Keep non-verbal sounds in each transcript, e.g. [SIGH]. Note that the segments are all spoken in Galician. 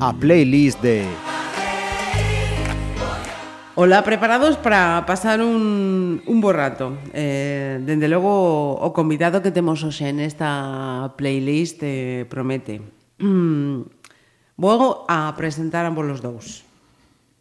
A playlist de Ola, preparados para pasar un, un bo rato. Eh, Dende logo o convidado que temos hoxe nesta playlist eh, promete. Mm, Vou a presentar ambos os dous.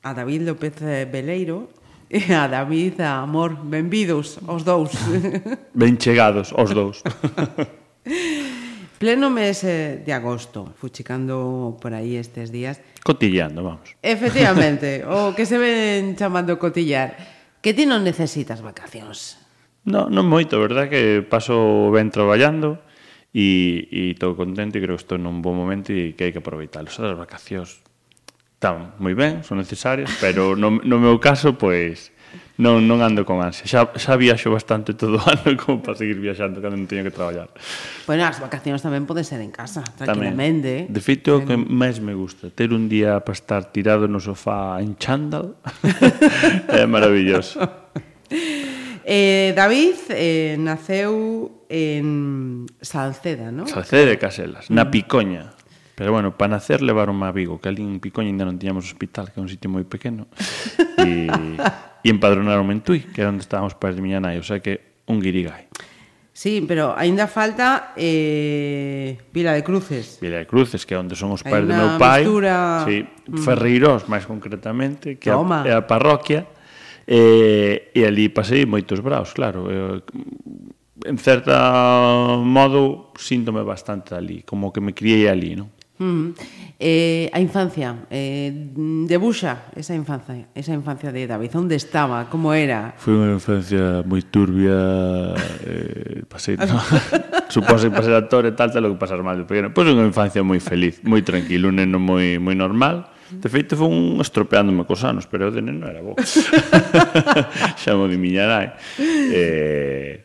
A David López eh, Beleiro [LAUGHS] e a David, a amor, benvidos os dous. [LAUGHS] Ben chegados os dous. [LAUGHS] Pleno mes eh, de agosto, fuchicando por aí estes días. Cotillando, vamos. Efectivamente, o que se ven chamando cotillar. Que ti non necesitas vacacións. No, non moito, verdad que paso ben traballando e, e estou contento e creo que estou nun bon momento e que hai que aproveitar. As vacacións están moi ben, son necesarias, pero no, no meu caso, pois, non, non ando con ansia. Xa, xa viaxo bastante todo o ano [LAUGHS] como para seguir viaxando cando non teño que traballar. Bueno, as vacacións tamén pode ser en casa, tranquilamente. Tamén. De feito, o que máis me gusta, ter un día para estar tirado no sofá en chándal, [LAUGHS] é maravilloso. Eh, David eh, naceu en Salceda, non? Salceda de Caselas, na mm. Picoña. Pero bueno, para nacer levaron a Vigo, que ali en Picoña ainda non tiñamos hospital, que é un sitio moi pequeno. e, [LAUGHS] e empadronaron en Tui, que é onde estábamos para de miña nai, o sea que un guirigai. Sí, pero aínda falta eh, Vila de Cruces. Vila de Cruces, que é onde son os pais do meu pai. Mistura... Sí, mm. Ferreirós, Ferreiros, máis concretamente, que Toma. a, é a parroquia. Eh, e ali pasei moitos braos, claro. Eh, en certa modo, síntome bastante ali, como que me criei ali, non? Mm. Eh, a infancia, eh, debuxa esa infancia, esa infancia de David, onde estaba, como era? Foi unha infancia moi turbia, eh, pasei, no? [LAUGHS] supose pasei a e tal, tal, o que pasar mal de pequeno. Pois unha infancia moi feliz, moi tranquilo, un neno moi, moi normal, De feito, foi un estropeándome cos anos, pero eu de neno era bo. [LAUGHS] Xa mo de miña nai. Eh,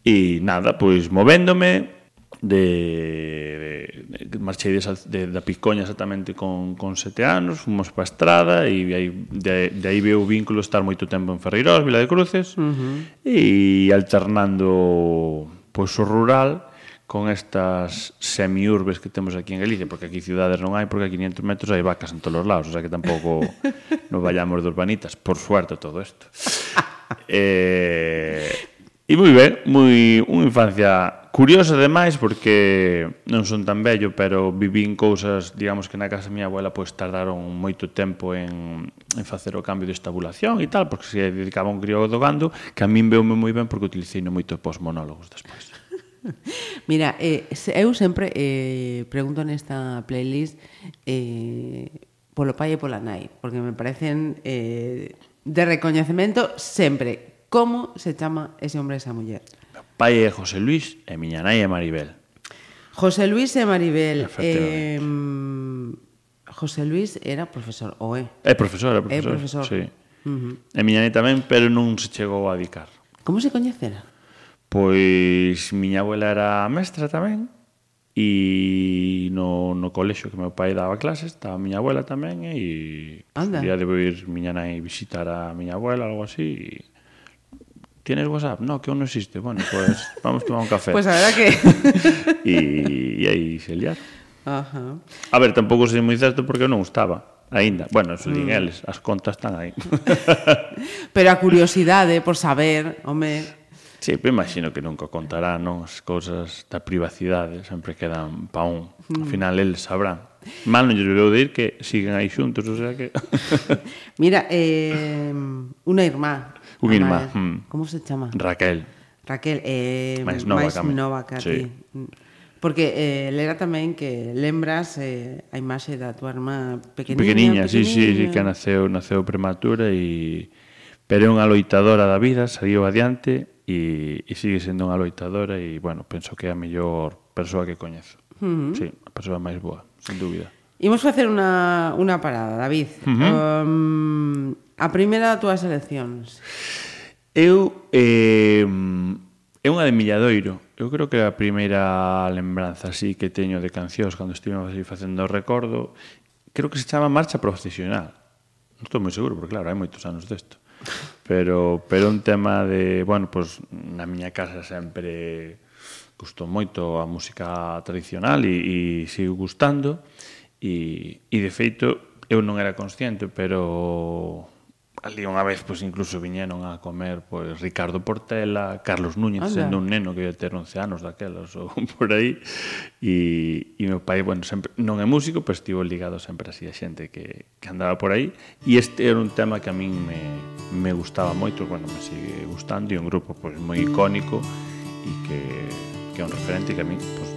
e nada, pois movéndome, de, de marchei de, de, da Picoña exactamente con, con sete anos, fomos pa Estrada e aí, de, de aí veo o vínculo estar moito tempo en Ferreirós, Vila de Cruces uh -huh. e alternando pois, o rural con estas semiurbes que temos aquí en Galicia, porque aquí cidades non hai, porque a 500 metros hai vacas en todos os lados, o sea que tampouco [LAUGHS] nos vayamos de urbanitas, por suerte todo isto. [LAUGHS] eh, E moi ben, moi unha infancia curiosa demais porque non son tan vello, pero vivín cousas, digamos que na casa da miña abuela pois tardaron moito tempo en, en facer o cambio de estabulación e tal, porque se dedicaba un crío do gando, que a min veume moi ben porque utilicei no moito pos monólogos despois. [LAUGHS] Mira, eh, eu sempre eh, pregunto nesta playlist eh, polo pai e pola nai, porque me parecen eh, de recoñecemento sempre Como se chama ese hombre e esa muller? Meu pai é José Luis e miña nai é Maribel. José Luis e Maribel. Eh, José Luis era profesor, ou é? É profesor, é profesor. É profesor. Sí. Uh -huh. E miña nai tamén, pero non se chegou a dedicar. Como se coñecera? Pois miña abuela era mestra tamén e no, no colexo que meu pai daba clases estaba miña abuela tamén e Anda. un día debo ir miña nai visitar a miña abuela algo así e ¿Tienes WhatsApp? No, que aún no existe. Bueno, pues [LAUGHS] vamos a tomar un café. Pues a verdad que... [LAUGHS] y, y aí se liaron. Ajá. A ver, tampouco sei moi certo porque non gustaba aínda. Bueno, eso din mm. eles, as contas están aí. [LAUGHS] Pero a curiosidade eh, por saber, home... Sí, pero imagino que nunca contarán non? as cousas da privacidade, eh, sempre quedan pa un. Mm. Ao final eles sabrán. Mal non lle veu dir que siguen aí xuntos, o sea que... Mira, eh, unha irmá Wilma. Mm. Como se chama? Raquel. Raquel, eh, máis nova, máis nova que a sí. ti. Porque eh, lera tamén que lembras eh, a imaxe da tua irmá pequeniña. Pequeniña, pequeniña. sí, sí, sí, que naceu, naceu prematura e... Pero é unha loitadora da vida, saiu adiante e, e sigue sendo unha loitadora e, bueno, penso que é a mellor persoa que coñezo. Uh mm-hmm. -huh. Sí, a persoa máis boa, sen dúbida. Imos facer unha, unha parada, David. Uh -huh. um, A primeira das túas eleccións. Eu eh, é unha de Milladoiro. Eu creo que é a primeira lembranza así que teño de cancións cando estivemos así facendo o recordo, creo que se chama Marcha Profesional. Non estou moi seguro, porque claro, hai moitos anos desto. Pero pero un tema de, bueno, pois pues, na miña casa sempre gustou moito a música tradicional e, e sigo gustando e, e de feito eu non era consciente, pero ali unha vez pois incluso viñeron a comer pois Ricardo Portela, Carlos Núñez, Anda. sendo un neno que ia ter 11 anos daquelas ou [LAUGHS] por aí e, e meu pai, bueno, sempre non é músico, pero estivo ligado sempre así a xente que, que andaba por aí e este era un tema que a min me, me gustaba moito, bueno, me sigue gustando e un grupo pois moi icónico e que, que é un referente que a min pois,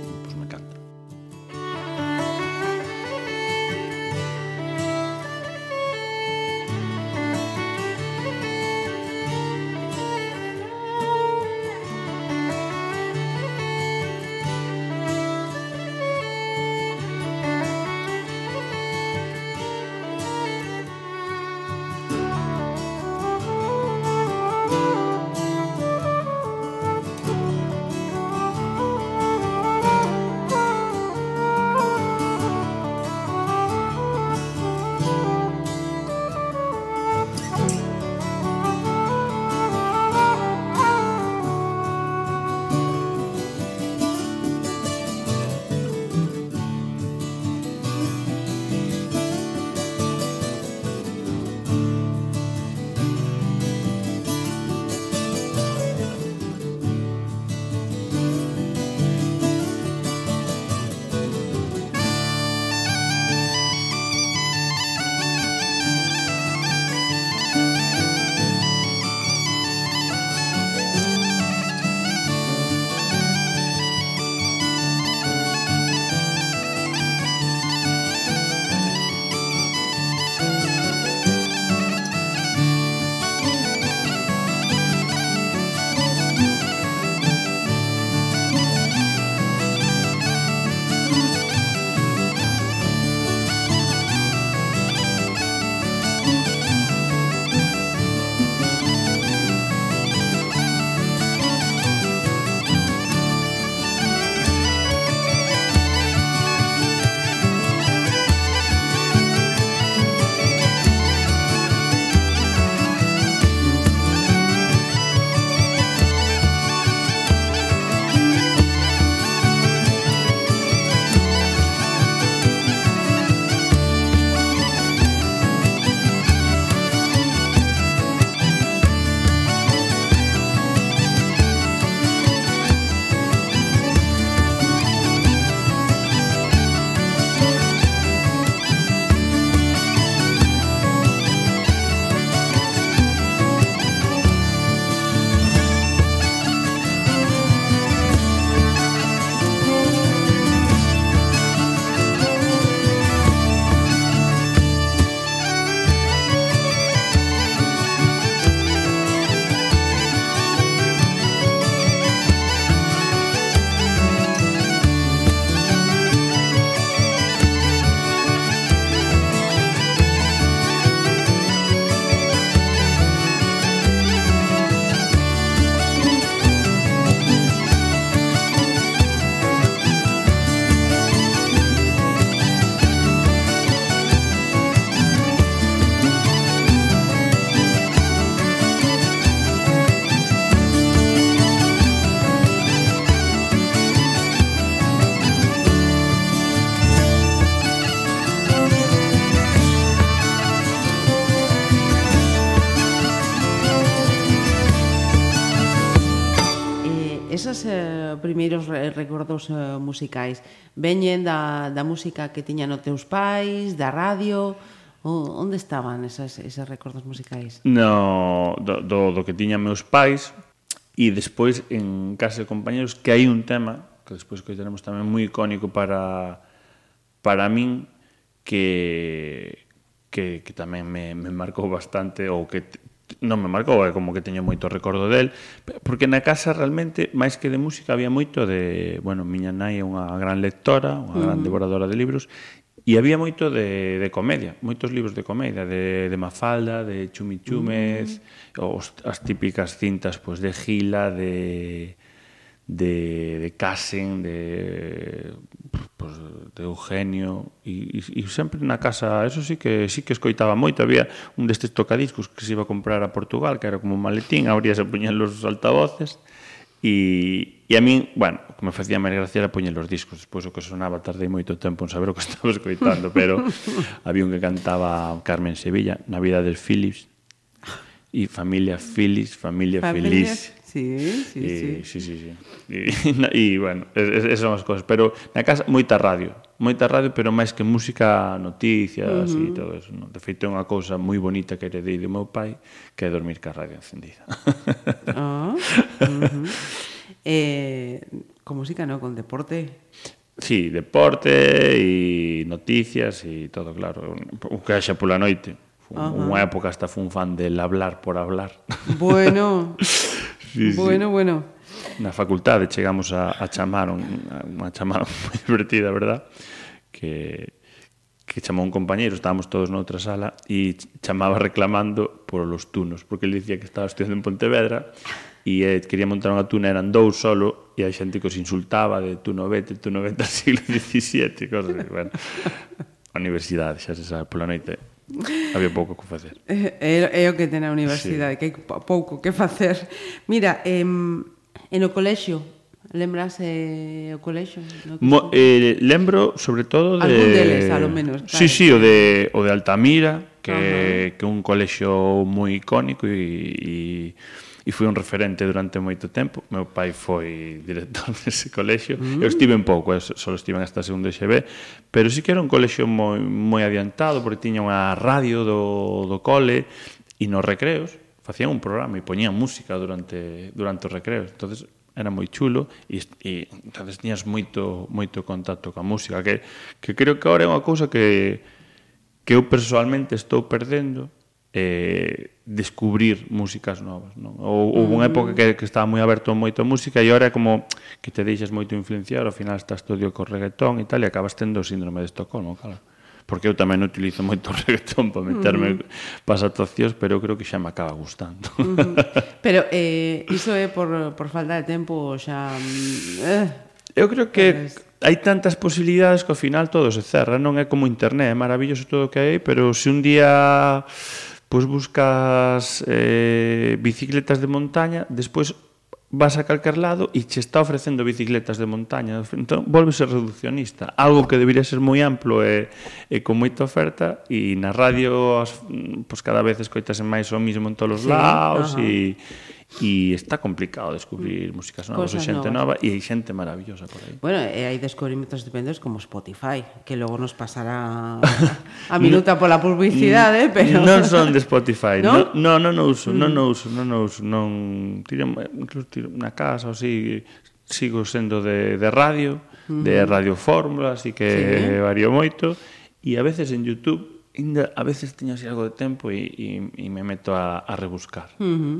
primeiros recordos eh, musicais? Veñen da, da música que tiñan os teus pais, da radio... Onde estaban esas, esos recordos musicais? No, do, do, do que tiñan meus pais e despois en Casa de Compañeros que hai un tema que despois que tenemos tamén moi icónico para para min que que, que tamén me, me marcou bastante ou que non me marcou, é como que teño moito recordo del, porque na casa realmente, máis que de música, había moito de, bueno, miña nai é unha gran lectora, unha uh -huh. gran devoradora de libros, e había moito de, de comedia, moitos libros de comedia, de, de Mafalda, de Chumichúmez, uh -huh. os, as típicas cintas pois, de Gila, de de, de Casen, de, pues, de Eugenio e, e, e sempre na casa, eso sí que sí que escoitaba moito, había un destes tocadiscos que se iba a comprar a Portugal, que era como un maletín, abrías e poñían los altavoces e, e a min, bueno, o que me facía máis gracia era poñer os discos, despois o que sonaba tardei moito tempo en saber o que [LAUGHS] estaba escoitando, pero había un que cantaba Carmen Sevilla, Navidades Philips, e familia Philips, familia, familia Feliz. Sí, sí, e, sí. sí, sí, sí. E, e [LAUGHS] bueno, esas son as cousas. Pero na casa, moita radio. Moita radio, pero máis que música, noticias uh -huh. e todo eso. No? De feito, é unha cousa moi bonita que heredei do meu pai, que é dormir ca radio encendida. Ah, oh, uh -huh. eh, con música, non? Con deporte? Sí, deporte e noticias e todo, claro. O que haxa pola noite. Fun, unha época hasta fun fan del hablar por hablar. Bueno, [LAUGHS] sí, bueno, sí. bueno. Na facultade chegamos a, a chamar un, a, unha chamada [LAUGHS] moi divertida, verdad? Que, que chamou un compañeiro, estábamos todos noutra sala e chamaba reclamando por os tunos, porque ele dicía que estaba estudiando en Pontevedra e eh, quería montar unha tuna, eran dous solo e hai xente que os insultaba de tu no vete, tu no vete, siglo XVII, cosas que, bueno, [LAUGHS] a universidade, xa se sabe, pola noite Había pouco que facer. É, é, é o que ten a universidade, sí. que hai pouco que facer. Mira, em, en o colexio, lembrase eh, o colexio? No que Mo, eh, lembro, sobre todo, de... Algún deles, a lo menos. Claro. Sí, sí, o de, o de Altamira, que, uh -huh. que un colexio moi icónico e... e e foi un referente durante moito tempo. Meu pai foi [LAUGHS] director dese colexio. Mm. Eu estive en pouco, eh, eu só estive hasta segundo XB, pero sí que era un colexio moi, moi adiantado, porque tiña unha radio do, do cole e nos recreos facían un programa e poñían música durante, durante os recreos. entonces era moi chulo e, e entonces tiñas moito moito contacto coa música que, que creo que agora é unha cousa que que eu personalmente estou perdendo eh, descubrir músicas novas. Non? Ou, houve unha mm. época que, que estaba moi aberto moito a música e agora é como que te deixas moito influenciar, ao final estás todo co reggaetón e tal, e acabas tendo o síndrome de Estocolmo, claro. Porque eu tamén utilizo moito reggaetón para meterme mm. uh -huh. para as actuacións, pero eu creo que xa me acaba gustando. Uh -huh. Pero eh, iso é por, por falta de tempo xa... Eh, eu creo que... Hai tantas posibilidades que ao final todo se cerra, non é como internet, é maravilloso todo o que hai, pero se un día pois buscas eh, bicicletas de montaña, despois vas a calquer lado e che está ofrecendo bicicletas de montaña. Entón, volvese reduccionista. Algo que debería ser moi amplo e, e con moita oferta e na radio as, mm, pois cada vez escoitase máis o mismo en todos os sí, lados e E está complicado descubrir músicas novas, Cosas xente novas. nova e hai xente maravillosa por aí. Bueno, eh, e hai descubrimentos estupendos como Spotify, que logo nos pasará [LAUGHS] a minuta pola publicidade, eh, pero Non son de Spotify, non non non no uso, non mm. no uso, non no uso, non tiro, incluso tiro na casa, ou si sigo sendo de de radio, uh -huh. de Radio Fórmula, así que sí. vario moito e a veces en YouTube Ainda a veces teño así algo de tempo e, e, e me meto a, a rebuscar. Uh -huh.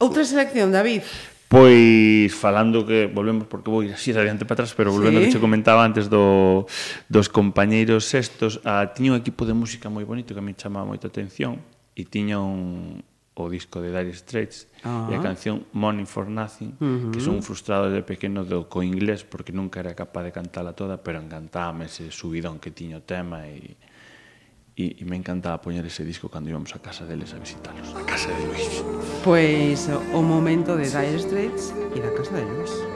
Outra selección, David. Pois falando que volvemos porque vou así adiante para atrás, pero volvendo sí. que che comentaba antes do dos compañeiros estos, a, ah, tiña un equipo de música moi bonito que me chamaba moita atención e tiña un o disco de Dire Straits uh -huh. e a canción Money for Nothing, uh -huh. que son frustrado de pequeno do co inglés porque nunca era capaz de cantala toda, pero encantábame ese subidón que tiña o tema e e, e me encantaba poñer ese disco cando íbamos a casa deles a visitarlos A casa de Luis. Pois pues, o momento de Dire Straits e da casa de Luis.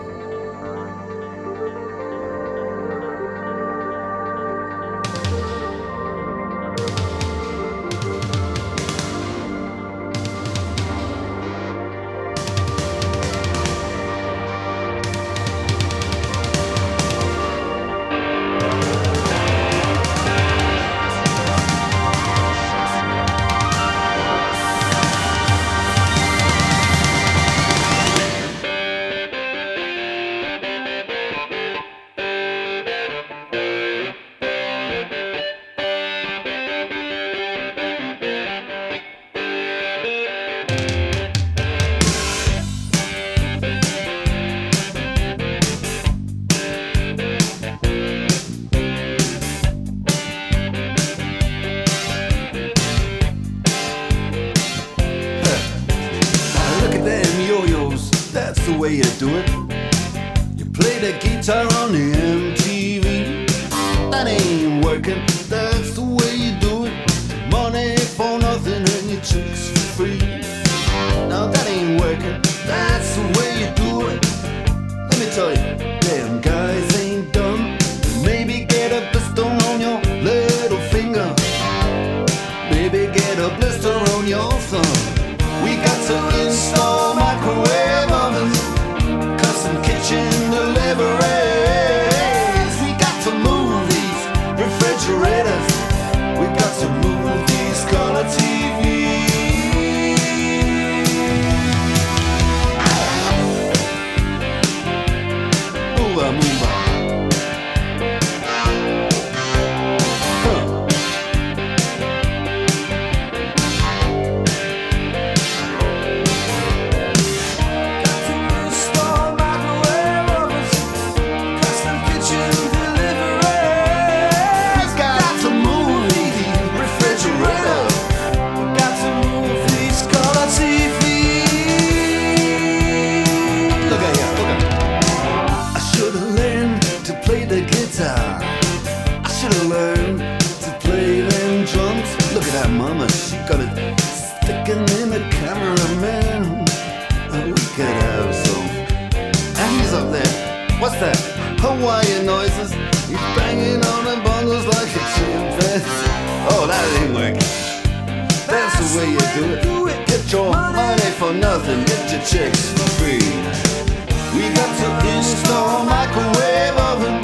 That working. That's the way you do it. Get your money for nothing, get your chicks for free. We got to install microwave oven,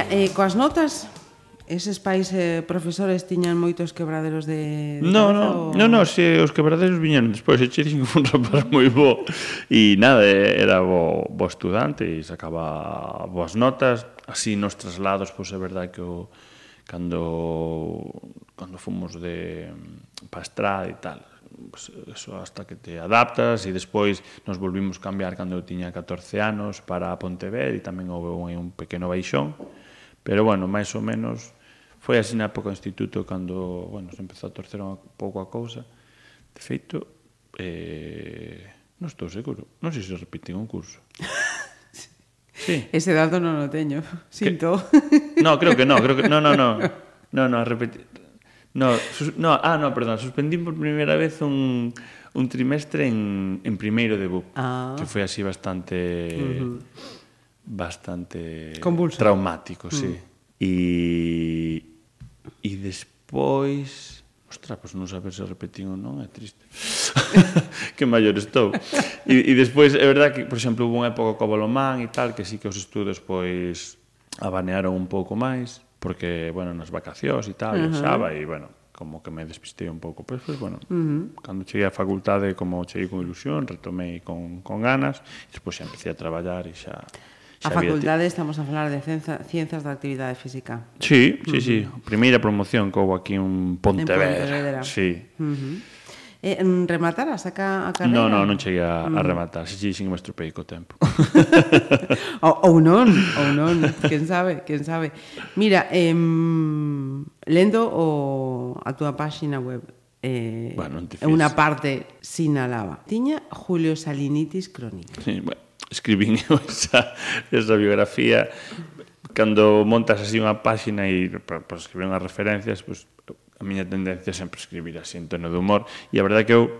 Mira, eh, coas notas, eses pais eh, profesores tiñan moitos quebraderos de... de no, no, no, no, se os quebraderos viñan despois, eche dixen un rapaz moi bo e nada, era bo, bo estudante e sacaba boas notas, así nos traslados, pois é verdad que o cando cando fomos de pa estrada e tal pues eso hasta que te adaptas e despois nos volvimos cambiar cando eu tiña 14 anos para Pontevedra e tamén houve un, un pequeno baixón Pero, bueno, máis ou menos foi así na época do instituto cando, bueno, se empezou a torcer un pouco a cousa. De feito, eh, non estou seguro. Non sei se repetín un curso. [LAUGHS] sí. Ese dato non o teño, sinto. Que... [LAUGHS] No, creo que no, creo que no, no, no. No, no, repeti... No, sus... no, ah, no, perdón, suspendí por primeira vez un un trimestre en en primeiro de BUP, ah. que foi así bastante uh -huh bastante Convulso. traumático, mm. sí. E e despois Ostras, pois non saber se repetín ou non é triste. [LAUGHS] que maior estou. E, e despois, é verdad que, por exemplo, hubo unha época co Balomán e tal, que sí que os estudos, pois, abanearon un pouco máis, porque, bueno, nas vacacións e tal, uh -huh. xaba, e, bueno, como que me despistei un pouco. Pero, pois, pues, bueno, uh -huh. cando cheguei á facultade, como cheguei con ilusión, retomei con, con ganas, e despois xa empecé a traballar e xa... A facultade estamos a falar de cienza, Ciencias da Actividade Física. Sí, sí, uh -huh. sí. Primeira promoción que houve aquí en Pontevedra. Pontevedra. Sí. Uh -huh. Eh, a saca a carreira? No, no, non cheguei a, a rematar. Si, si, sin me estropei co tempo. [LAUGHS] ou, ou non, ou non, quen sabe, quen sabe. Mira, eh, lendo o, a túa páxina web, eh, bueno, é unha parte sinalaba. Tiña Julio Salinitis crónica. Sí, bueno escribín [LAUGHS] esa, esa biografía. Cando montas así unha páxina e para, para escribir unhas referencias pues, a miña tendencia é sempre escribir así en tono de humor. E a verdade que eu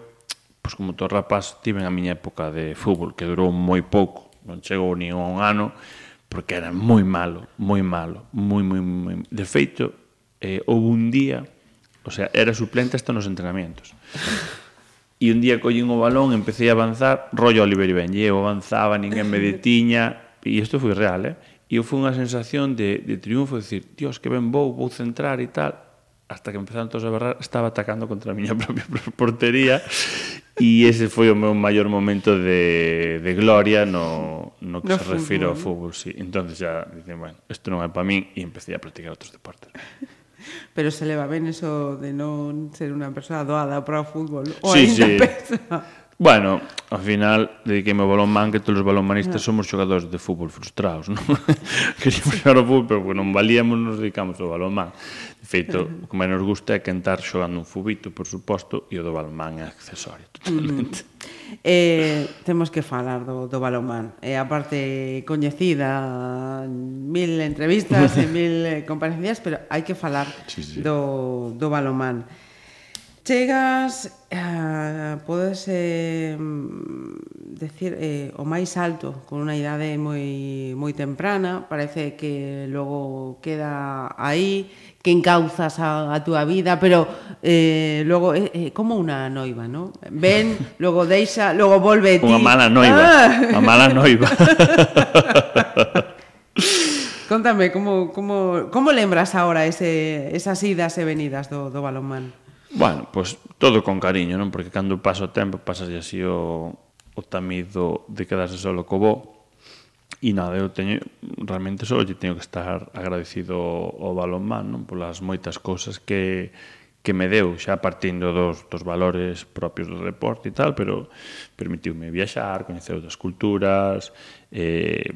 pues, como todo rapaz tive a miña época de fútbol que durou moi pouco non chegou ni un ano porque era moi malo moi malo moi, moi, moi... de feito eh, houve un día o sea, era suplente hasta nos entrenamientos. E un día collín o balón, empecé a avanzar, rollo Oliver Benji, eu avanzaba, ninguén me [LAUGHS] detiña, e isto foi real, eh? E eu foi unha sensación de, de triunfo, de decir, dios, que ben vou, vou centrar e tal, hasta que empezaron todos a berrar, estaba atacando contra a miña [LAUGHS] propia portería e ese foi o meu maior momento de, de gloria no, no que no se fútbol. refiro ao fútbol, sí. Entón, xa, dicen, bueno, isto non é para min e empecé a practicar outros deportes. [LAUGHS] Pero se leva ben eso de non ser unha persoa doada para o fútbol. O sí, sí. Bueno, ao final, dediqueme ao balonmán que todos os balonmanistas no. somos xogadores de fútbol frustrados, non? [LAUGHS] Queríamos xogar ao fútbol, pero non valíamos, nos dedicamos ao balonmán feito, o que máis nos gusta é cantar xogando un fubito, por suposto, e o do balmán é accesorio, [LAUGHS] totalmente. Mm. Eh, temos que falar do, do balomán. É eh, a parte coñecida, mil entrevistas e mil eh, comparecencias, pero hai que falar sí, sí. do, do balomán. Chegas, eh, podes eh, decir eh, o máis alto, con unha idade moi, moi temprana, parece que logo queda aí, que encauzas a, a túa vida, pero eh, logo é eh, eh, como unha noiva, ¿no? Ven, [LAUGHS] logo deixa, logo volve ti. Unha mala noiva, ah. [LAUGHS] Unha mala noiva. [LAUGHS] Contame, como, como, como lembras ahora ese, esas idas e venidas do, do balonmán? Bueno, pois pues, todo con cariño, non? Porque cando pasa o tempo, pasas así o, o tamiz do, de quedarse solo co bo E nada, eu teño, realmente só lle teño que estar agradecido ao balonmán, non? Polas moitas cousas que, que me deu, xa partindo dos, dos valores propios do deporte e tal, pero permitiume viaxar, coñecer outras culturas, eh,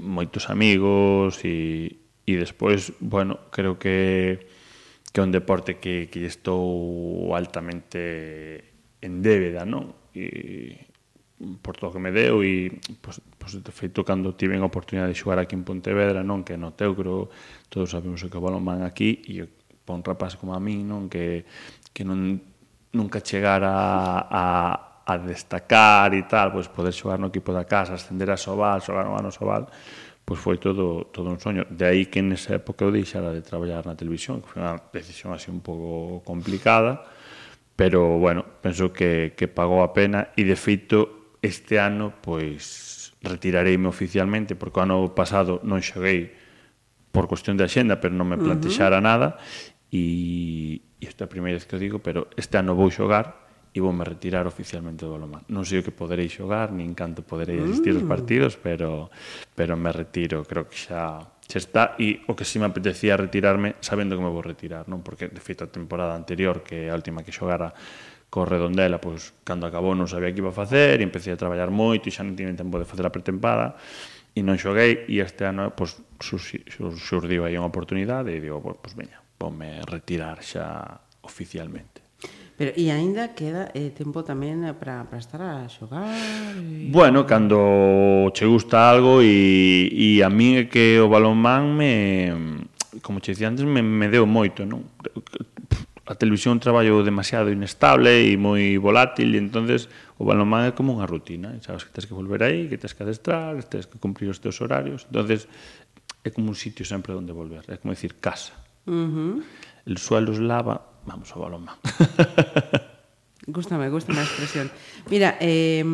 moitos amigos e, e despois, bueno, creo que que é un deporte que, que estou altamente en débeda, non? E, por todo o que me deu e pois, pois, de feito cando tiven a oportunidade de xogar aquí en Pontevedra non que no Teucro todos sabemos o que o balonmán aquí e pa un rapaz como a min non que, que non nunca chegara a, a, a destacar e tal pois poder xogar no equipo da casa ascender a Sobal xogar no ano Sobal pois foi todo todo un soño. De aí que nesa época eu deixara de traballar na televisión que foi unha decisión así un pouco complicada pero bueno, penso que, que pagou a pena e de feito este ano pois retirareime oficialmente porque o ano pasado non xoguei por cuestión de axenda, pero non me plantexara uh -huh. nada e, e esta é a primeira vez que o digo, pero este ano vou xogar e voume retirar oficialmente do balonmán. Non sei o que poderei xogar, nin canto poderei asistir aos mm. partidos, pero pero me retiro, creo que xa xa está e o que si me apetecía retirarme sabendo que me vou retirar, non? Porque de feito a temporada anterior, que é a última que xogara co redondela, pois, cando acabou non sabía que iba a facer, e empecé a traballar moito, e xa non tiñen tempo de facer a pretempada, e non xoguei, e este ano, pois, xurdiu aí unha oportunidade, e digo, pois, pois veña, ponme retirar xa oficialmente. Pero e aínda queda eh, tempo tamén eh, para para estar a xogar. E... Bueno, cando che gusta algo e e a min é que o balonmán me como che dicía antes me, me deu moito, non? a televisión traballo demasiado inestable e moi volátil e entonces o balonmán é como unha rutina e sabes que tens que volver aí, que tens que adestrar que tens que cumprir os teus horarios entonces é como un sitio sempre onde volver é como decir casa uh -huh. el suelo os lava, vamos ao balonmán [LAUGHS] Gústame, gústame a expresión. Mira, eh,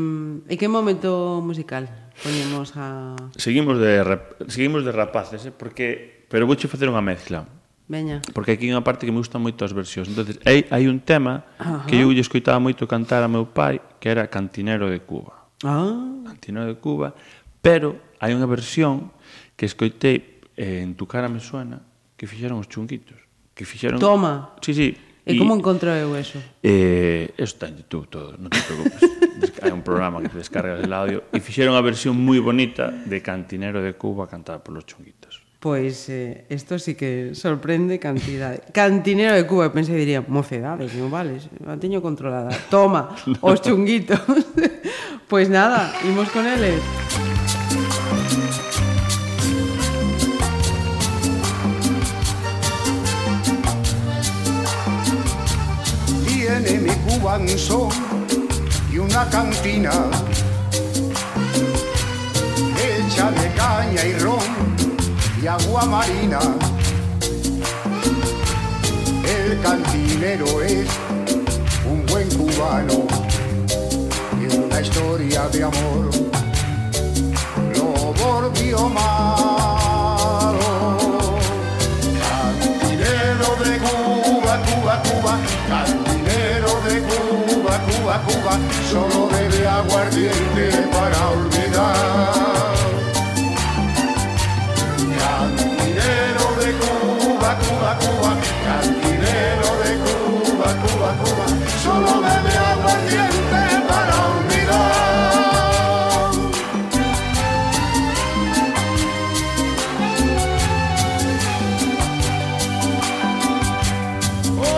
e que momento musical poñemos a... Seguimos de, seguimos de rapaces, eh? porque... Pero vouche facer unha mezcla Veña. Porque aquí hai unha parte que me gustan moito as versións. Entonces, hai, hai un tema Ajá. que eu lle escoitaba moito cantar a meu pai, que era Cantinero de Cuba. Ah. Cantinero de Cuba, pero hai unha versión que escoitei eh, en Tu cara me suena que fixeron os chunguitos, que fixeron Toma. Sí, sí. E, como encontro eu eso? Eh, eso está en YouTube todo, non te preocupes. hai un programa que descargas el audio e fixeron a versión moi bonita de Cantinero de Cuba cantada polos chunguitos. Pois eh, isto sí que sorprende cantidade. Cantinero de Cuba, eu pensei diría, mocedade, que non vales, a teño controlada. Toma, [LAUGHS] os chunguitos. [LAUGHS] pois nada, imos con eles. Tiene mi Cuban son y una cantina hecha de caña y ron y agua marina. El cantinero es un buen cubano y una historia de amor lo volvió malo. Cantinero de Cuba, Cuba, Cuba, cantinero de Cuba, Cuba, Cuba, solo bebe aguardiente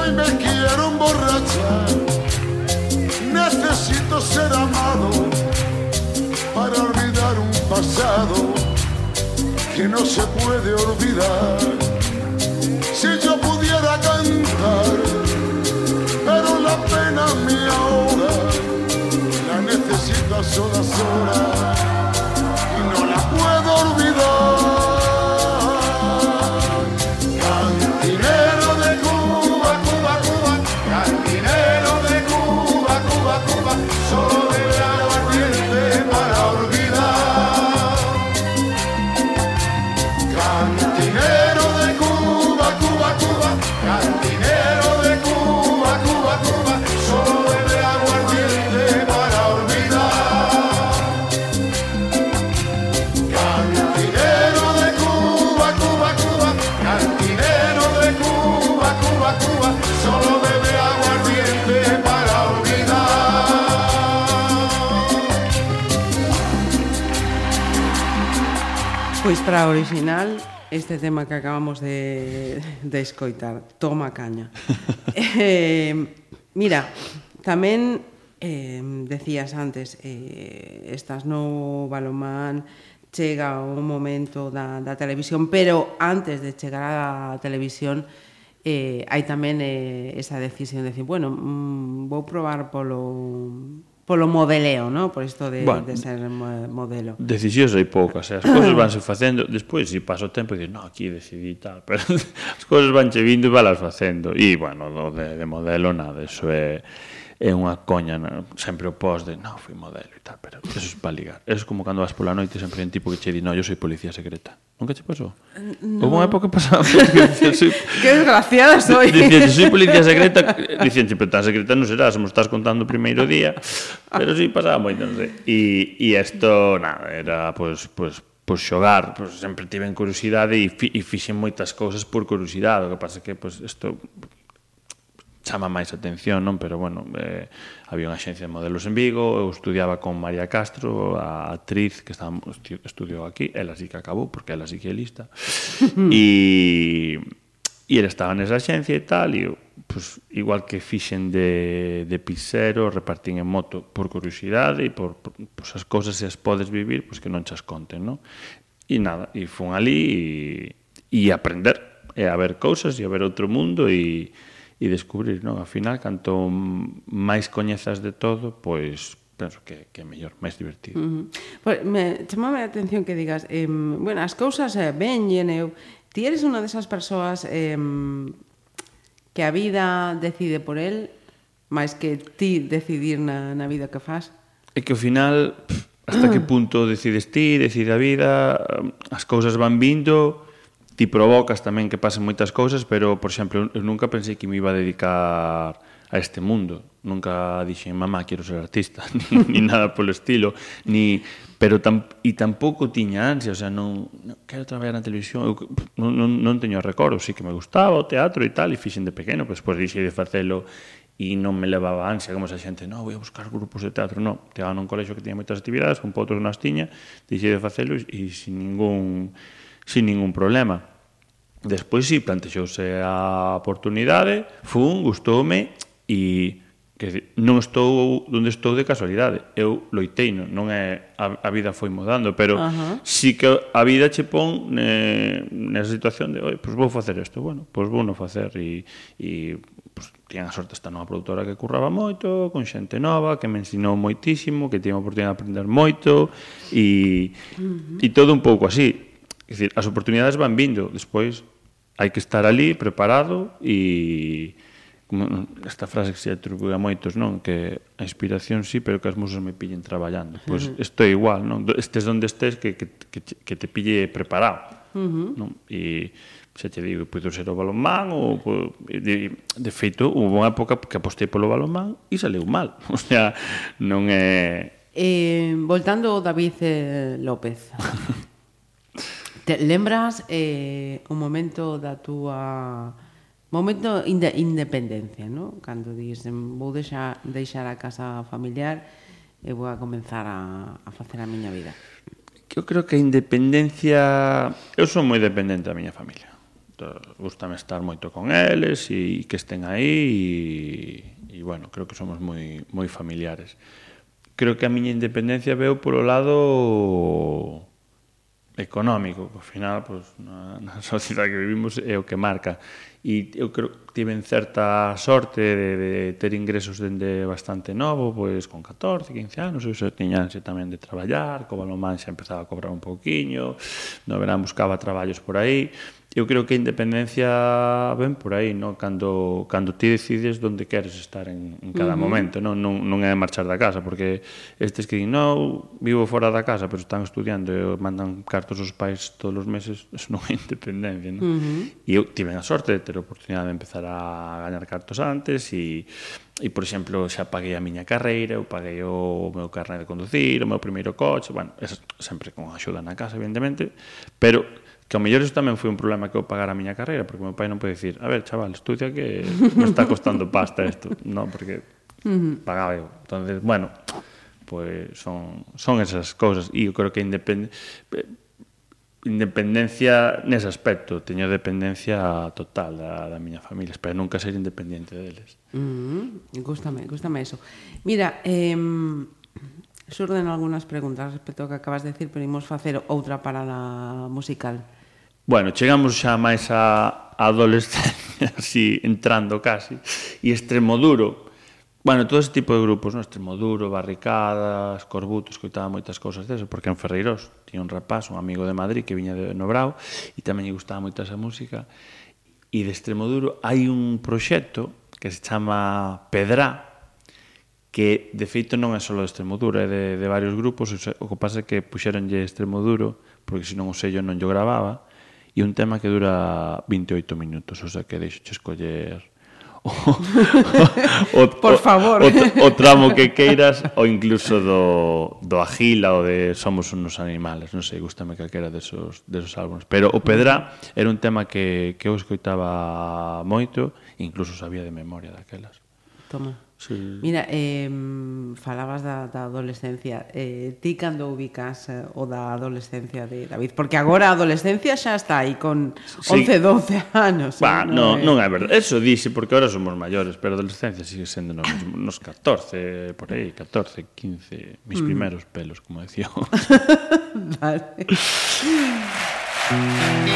Hoy me quiero emborrachar, necesito ser amado para olvidar un pasado que no se puede olvidar. Si yo pudiera cantar, pero la pena me ahora, la necesito a solas horas y no la puedo olvidar. letra original este tema que acabamos de, de escoitar, Toma Caña. [LAUGHS] eh, mira, tamén eh, decías antes, eh, estás no Balomán, chega o momento da, da televisión, pero antes de chegar á televisión eh, hai tamén eh, esa decisión de decir, bueno, mm, vou probar polo polo modeleo, no? por isto de, bueno, de ser modelo. Decisións hai poucas, eh? as [CLEARS THROAT] cousas vanse facendo, despois si pasa o tempo e dices, no, aquí decidí tal, [LAUGHS] pero as cousas vanche vindo e valas facendo. E, bueno, do de, de modelo, nada, eso é... Eh é unha coña no? sempre o pos de non, fui modelo e tal, pero eso es para ligar. É como cando vas pola noite sempre un tipo que che di no, eu soy policía secreta. Nunca che pasou? No. Houve unha época pasada que [LAUGHS] [LAUGHS] desgraciada soy. Dicían, soy policía secreta. Dicían, pero tan secreta non serás, mo estás contando o primeiro día. Pero si sí, pasaba moito, non sei. E, e isto, nada, era, pois, pues, pois, pues, pois xogar, pois sempre tiven curiosidade e, fi, e fixen moitas cousas por curiosidade, o que pasa que pois isto chama máis atención, non? Pero, bueno, eh, había unha xencia de modelos en Vigo, eu estudiaba con María Castro, a actriz que está, estudiou aquí, ela sí que acabou, porque ela sí que é lista, [LAUGHS] e, e ela estaba nesa xencia e tal, e eu, pues, igual que fixen de, de pisero, repartín en moto por curiosidade e por, por pues, as cousas se as podes vivir, pues, que non chas conten, non? E nada, e fun ali e, e aprender, e a ver cousas, e a ver outro mundo, e e descubrir, non? Ao final, canto máis coñezas de todo, pois penso que, que é mellor, máis divertido. Uh -huh. Pois, me, chamame a atención que digas, eh, bueno, as cousas eh, veñen, eu, ti eres unha desas persoas eh, que a vida decide por el, máis que ti decidir na, na vida que faz? É que ao final, pff, hasta que [CLEARS THROAT] punto decides ti, decide a vida, as cousas van vindo, ti provocas tamén que pasen moitas cousas, pero, por exemplo, eu nunca pensei que me iba a dedicar a este mundo. Nunca dixen, mamá, quero ser artista, [LAUGHS] ni, ni nada polo estilo, ni... Pero tam, e tampouco tiña ansia, o sea, non, non quero traballar na televisión, eu, non, non, non teño recordo, sí que me gustaba o teatro e tal, e fixen de pequeno, pero despois dixei de facelo e non me levaba ansia como esa xente, non, vou a buscar grupos de teatro, non, te van un colexo que tiña moitas actividades, un pouco outros nas tiña, deixei de facelo e, e sin ningún sin ningún problema. Despois si sí, plantexouse a oportunidade, fun, gustoume e que non estou onde estou de casualidade. Eu loitei, non, non é a, a vida foi mudando, pero Ajá. sí si que a vida che pon eh, nesa situación de, oi, pois vou facer isto, bueno, pois vou non facer e e pois, tiñan a sorte esta nova produtora que curraba moito, con xente nova, que me ensinou moitísimo, que tiña a oportunidade de aprender moito e, uh -huh. e todo un pouco así É dicir, as oportunidades van vindo, despois hai que estar ali preparado e como esta frase que se atribui a moitos, non, que a inspiración sí, pero que as musas me pillen traballando. Pois pues, isto é igual, non? Estes onde estés que que que, que te pille preparado. Non? E xa te digo, puido ser o balonmán ou de, de feito, houve unha época que apostei polo balonmán e saleu mal. [LAUGHS] O sea, non é Eh, voltando ao David eh, López. [LAUGHS] Te lembras eh, o momento da túa momento de independencia, ¿no? Cando dis vou deixar, deixar a casa familiar e vou a comenzar a, a facer a miña vida. Eu creo que a independencia... Eu son moi dependente da miña familia. Gústame estar moito con eles e que estén aí e, e bueno, creo que somos moi, moi familiares. Creo que a miña independencia veo polo lado económico, que ao final pues, na, na [LAUGHS] sociedade que vivimos é o que marca. E eu creo que tiven certa sorte de, de ter ingresos dende bastante novo, pois con 14, 15 anos, eu xa tiñanse tamén de traballar, co balonmán xa empezaba a cobrar un pouquiño, no verán buscaba traballos por aí, eu creo que a independencia ven por aí, no? cando, cando ti decides onde queres estar en, en cada uh -huh. momento, non? Non, non é marchar da casa, porque estes que din, non, vivo fora da casa, pero están estudiando e mandan cartos aos pais todos os meses, [LAUGHS] eso non é independencia, non? Uh -huh. E eu tive a sorte de ter a oportunidade de empezar a gañar cartos antes e E, por exemplo, xa paguei a miña carreira, eu paguei o meu carnet de conducir, o meu primeiro coche, bueno, es, sempre con axuda na casa, evidentemente, pero que ao mellor iso tamén foi un problema que eu pagar a miña carreira, porque meu pai non pode dicir, a ver, chaval, estudia que me está costando pasta isto, non, porque pagaba eu. Entonces, bueno, pois pues son, son esas cousas e eu creo que independe independencia nese aspecto, teño dependencia total da, da miña familia, espero nunca ser independente deles. Mm, -hmm. gústame, gústame eso. Mira, eh, Surden algunhas preguntas respecto ao que acabas de decir, pero imos facer outra parada musical. Bueno, chegamos xa máis a adolescencia, [LAUGHS] así entrando casi, e Extremoduro. Bueno, todo ese tipo de grupos, no? Extremoduro, Barricadas, corbutos, coitaba moitas cousas deso, porque en Ferreiros tiña un rapaz, un amigo de Madrid que viña de Nobrao, e tamén lle gustaba moito esa música. E de Extremoduro hai un proxecto que se chama Pedrá, que de feito non é só de Extremoduro, é de, de varios grupos, o que pasa é que puxeronlle Extremoduro, porque senón o sello non yo gravaba, e un tema que dura 28 minutos, o sea que deixo escoller o, o, Por favor. O, o, o tramo que queiras ou incluso do, do Agila ou de Somos unos animales, non sei, gustame calquera desos, desos álbuns. Pero o Pedra era un tema que, que eu escoitaba moito, incluso sabía de memoria daquelas. Toma. Sí. Mira, eh, falabas da, da adolescencia. Eh, ti cando ubicas eh, o da adolescencia de David? Porque agora a adolescencia xa está aí con 11, sí. 12 anos. Bah, eh? no, non, non é verdade. Eso dixe porque agora somos maiores, pero a adolescencia sigue sendo nos, nos 14, por aí, 14, 15, mis mm. primeros pelos, como decía. [LAUGHS] vale. [LAUGHS]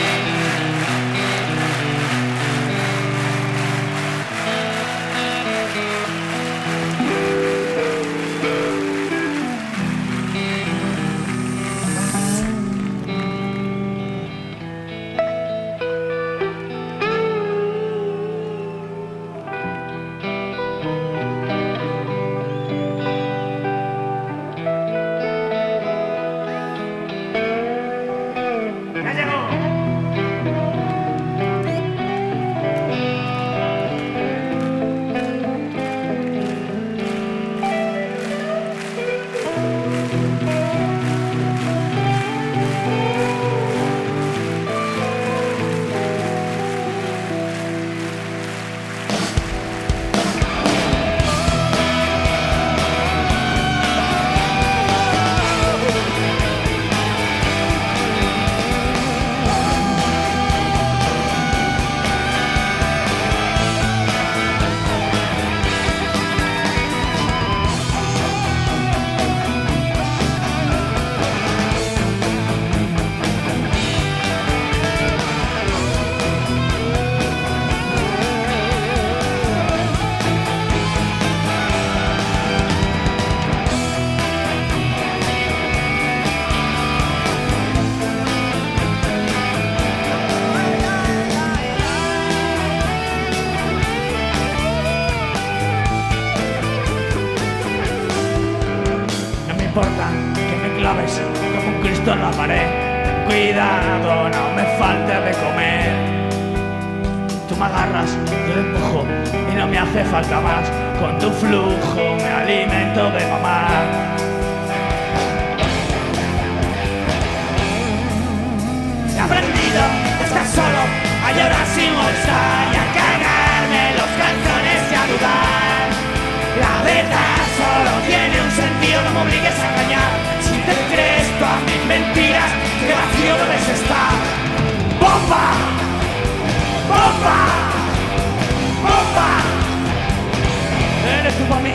Para mí.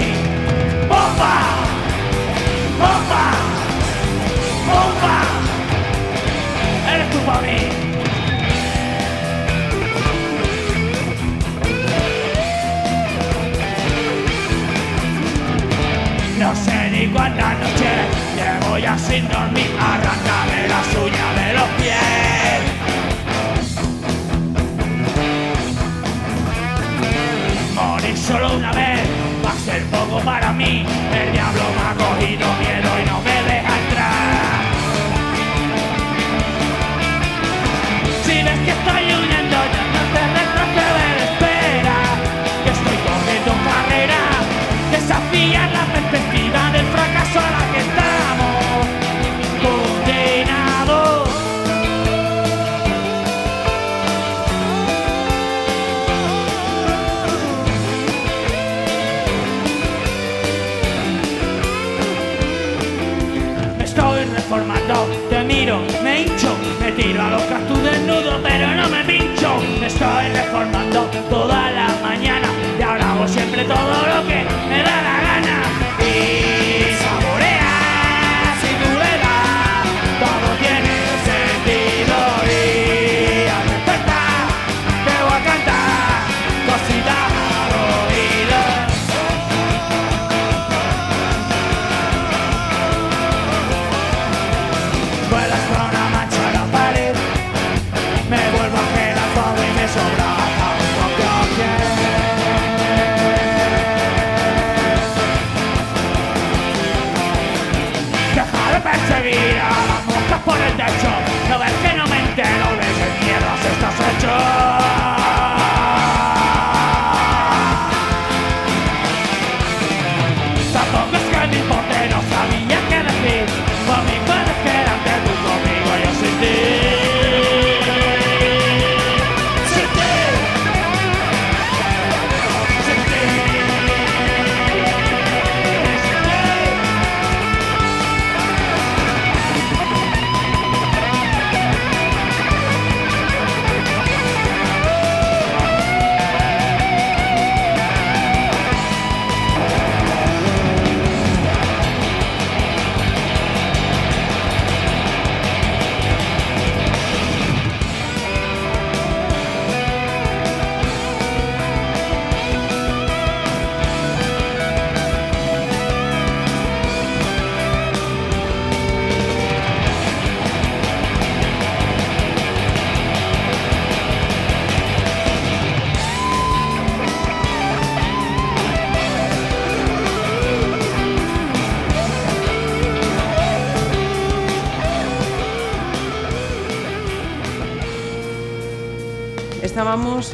¡Bomba! ¡Bomba! ¡Bomba! Eres tú para mí. No sé ni cuántas noches llevo ya sin dormir, arrancarme las uñas de los pies. Solo una vez para mí. El diablo me ha cogido miedo y no me deja entrar. Si ves que estoy huyendo, ya no te retroceder, espera. Que estoy corriendo carrera, desafía la perspectiva me tiro a los tu desnudo, pero no me pincho. Me estoy reformando toda la mañana y ahora hago siempre todo lo que me da la gana.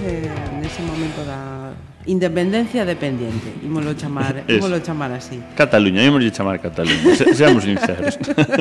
eh, nese momento da independencia dependiente, ímolo chamar, [LAUGHS] ímolo chamar así. Cataluña, ímolo chamar Cataluña, se, seamos sinceros.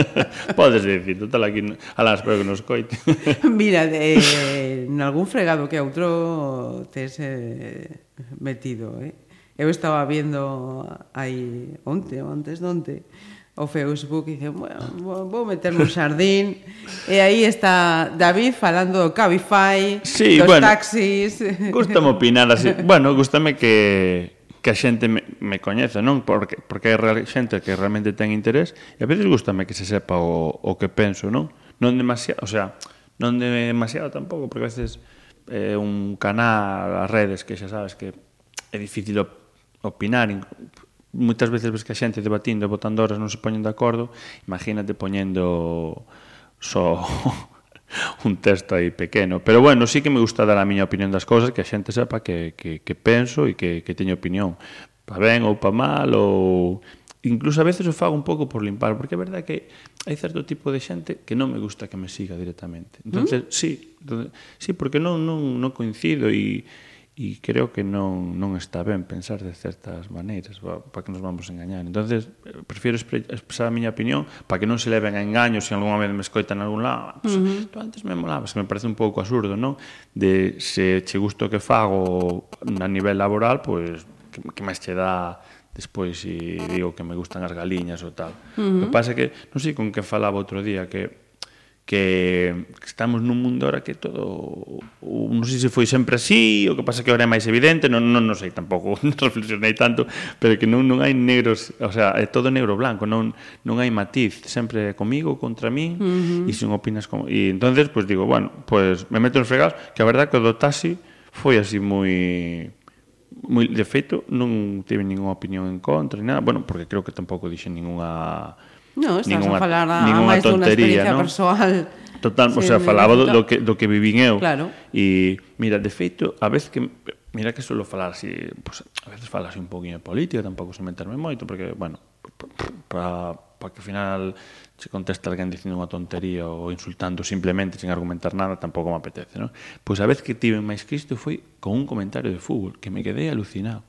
[LAUGHS] Podes dicir, total aquí a las que nos coite. [LAUGHS] Mira, de, en algún fregado que outro tes eh, metido, eh? Eu estaba viendo aí onte, antes donte, onte o Facebook e dicen, bueno, vou meterme un xardín e aí está David falando do Cabify, sí, dos bueno, taxis. Gústame opinar así. [LAUGHS] Bueno, gústame que que a xente me, me coñeza, non? Porque porque hai real, xente que realmente ten interés e a veces gústame que se sepa o, o que penso, non? Non demasiado, o sea, non demasiado tampouco, porque a veces eh, un canal, as redes, que xa sabes que é difícil opinar, moitas veces ves que a xente debatindo e botando horas non se poñen de acordo, imagínate poñendo só [LAUGHS] un texto aí pequeno. Pero bueno, sí que me gusta dar a miña opinión das cousas, que a xente sepa que, que, que penso e que, que teño opinión. Pa ben ou pa mal ou... Incluso a veces o fago un pouco por limpar, porque é verdade que hai certo tipo de xente que non me gusta que me siga directamente. Mm. Entonces, ¿Mm? sí, entonces, sí, porque non, non, non coincido e e creo que non, non está ben pensar de certas maneiras para que nos vamos a engañar entonces eh, prefiero expresar a miña opinión para que non se leven a engaños se algunha vez me escoitan en algún lado pues, uh -huh. tú antes me molaba, se me parece un pouco absurdo non? de se che gusto que fago a nivel laboral pois pues, que, que máis che dá despois e digo que me gustan as galiñas ou tal uh -huh. o que pasa que non sei con que falaba outro día que que estamos nun mundo ahora que todo non sei se foi sempre así o que pasa que ahora é máis evidente non, non, non sei tampouco [LAUGHS] non reflexionei tanto pero que non, non hai negros o sea, é todo negro blanco non, non hai matiz sempre comigo contra min uh -huh. e sen opinas como e entonces pues digo bueno pues me meto nos fregados que a verdad que o do taxi foi así moi moi de feito non tive ninguna opinión en contra ni nada bueno porque creo que tampouco dixen ningunha No, estás ninguna, a falar a, a máis dunha experiencia no? persoal. Total, sí, o sea, falaba do, do, que, do que vivín eu. Claro. E, mira, de feito, a vez que... Mira que suelo falar así, pues, a veces falas un poquinho de política, tampouco se meterme moito, porque, bueno, para para que ao final se conteste alguén dicindo unha tontería ou insultando simplemente sen argumentar nada, tampouco me apetece, non? Pois a vez que tive máis Cristo foi con un comentario de fútbol, que me quedei alucinado.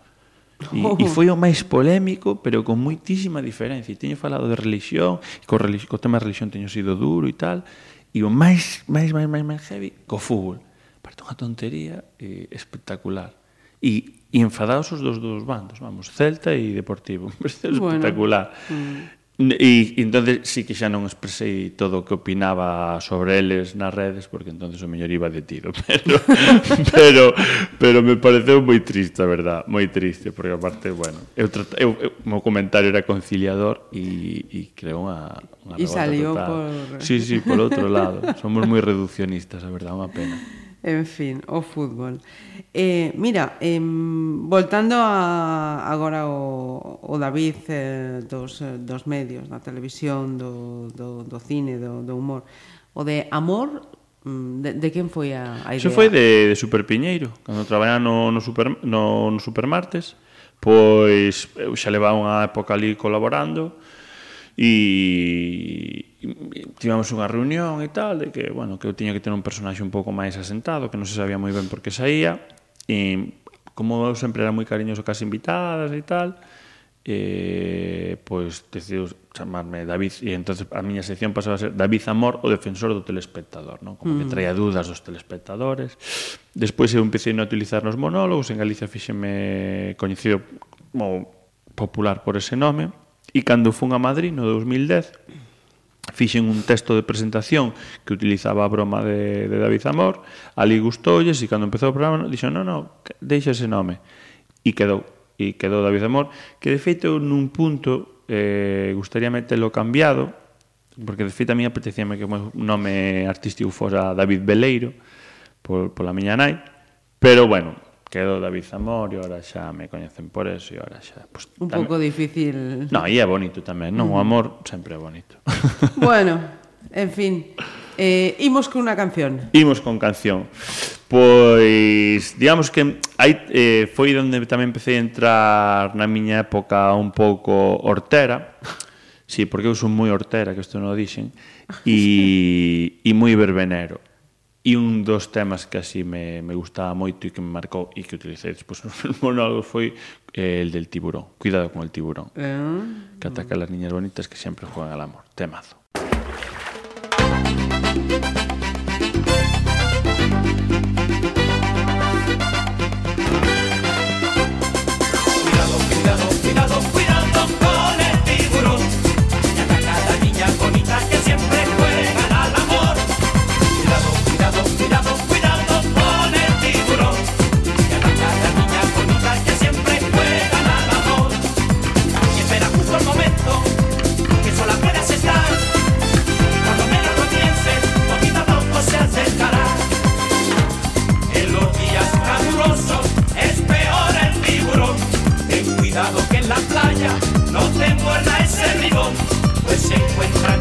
E, oh. e foi o máis polémico, pero con moitísima diferencia. E teño falado de religión, e co, religi co tema de religión teño sido duro e tal, e o máis, máis, máis, máis, máis heavy, co fútbol. Parte unha tontería eh, espectacular. E, e enfadados os dos dos bandos, vamos, Celta e Deportivo. [LAUGHS] Bueno. espectacular. Mm. E entonces sí que xa non expresei todo o que opinaba sobre eles nas redes porque entonces o mellor iba de tiro, [LAUGHS] pero pero pero me pareceu moi triste, a verdad, moi triste, porque aparte, bueno, eu, trat, eu, eu meu comentario era conciliador e e creo unha unha E salió total. por Sí, sí, por outro lado. Somos moi reduccionistas, a verdad, unha pena. En fin, o fútbol. Eh, mira, eh, voltando a, agora o, o David eh, dos, eh, dos medios, da televisión, do, do, do cine, do, do humor, o de amor, mm, de, de quen foi a, a idea? Iso foi de, de Super Piñeiro, cando traballaba no, no, super, no, no Supermartes, pois eu xa levaba unha época ali colaborando, e tivemos unha reunión e tal, de que, bueno, que eu tiña que ter un personaxe un pouco máis asentado, que non se sabía moi ben por que saía, e como eu sempre era moi cariñoso cas invitadas e tal, eh, pois decidiu chamarme David e entonces a miña sección pasaba a ser David Amor o defensor do telespectador non? como mm. que traía dudas dos telespectadores despois eu empecé a utilizar nos monólogos en Galicia fíxeme coñecido como popular por ese nome e cando fun a Madrid no 2010 fixen un texto de presentación que utilizaba a broma de, de David Amor, ali gustoulles e cando empezou o programa dixo, non, non, deixa ese nome. E quedou, e quedou David Amor, que de feito nun punto eh, gustaría metelo cambiado, porque de feito a mí apetecíame que o meu nome artístico fora David Beleiro, por, pola miña nai, pero bueno, quedo David Zamor e ora xa me coñecen por eso e ora xa... Pues, un tamén... pouco difícil... No, e é bonito tamén, non? O amor sempre é bonito. [LAUGHS] bueno, en fin, eh, imos con unha canción. Imos con canción. Pois, digamos que aí eh, foi onde tamén empecé a entrar na miña época un pouco hortera, Sí, porque eu son moi hortera, que isto non o dixen, [LAUGHS] e, e moi verbenero. E un dos temas que así me, me gustaba moito e que me marcou e que utilicei despois nos meus monólogos foi eh, el del tiburón. Cuidado con el tiburón. Eh? Que ataca as niñas bonitas que sempre juegan al amor. Temazo.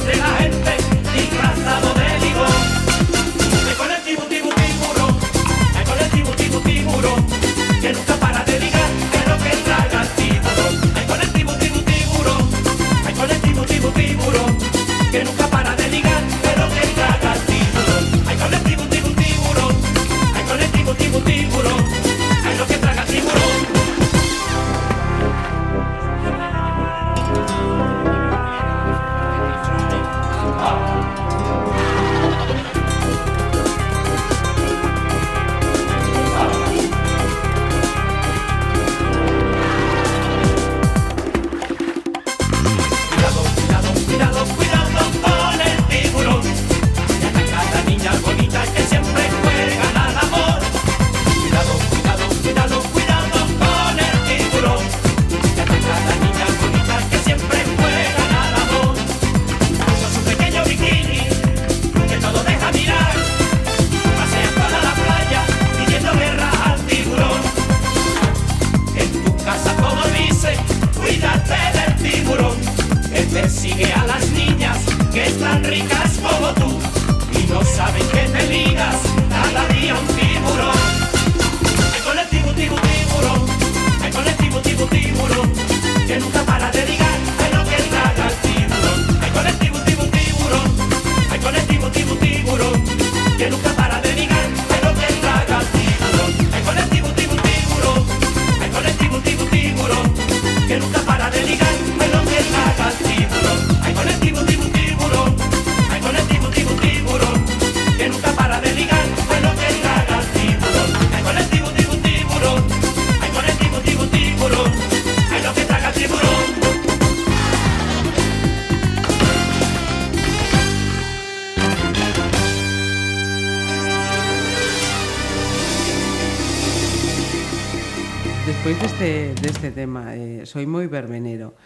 de deste tema. Eh, soy moi verbenero.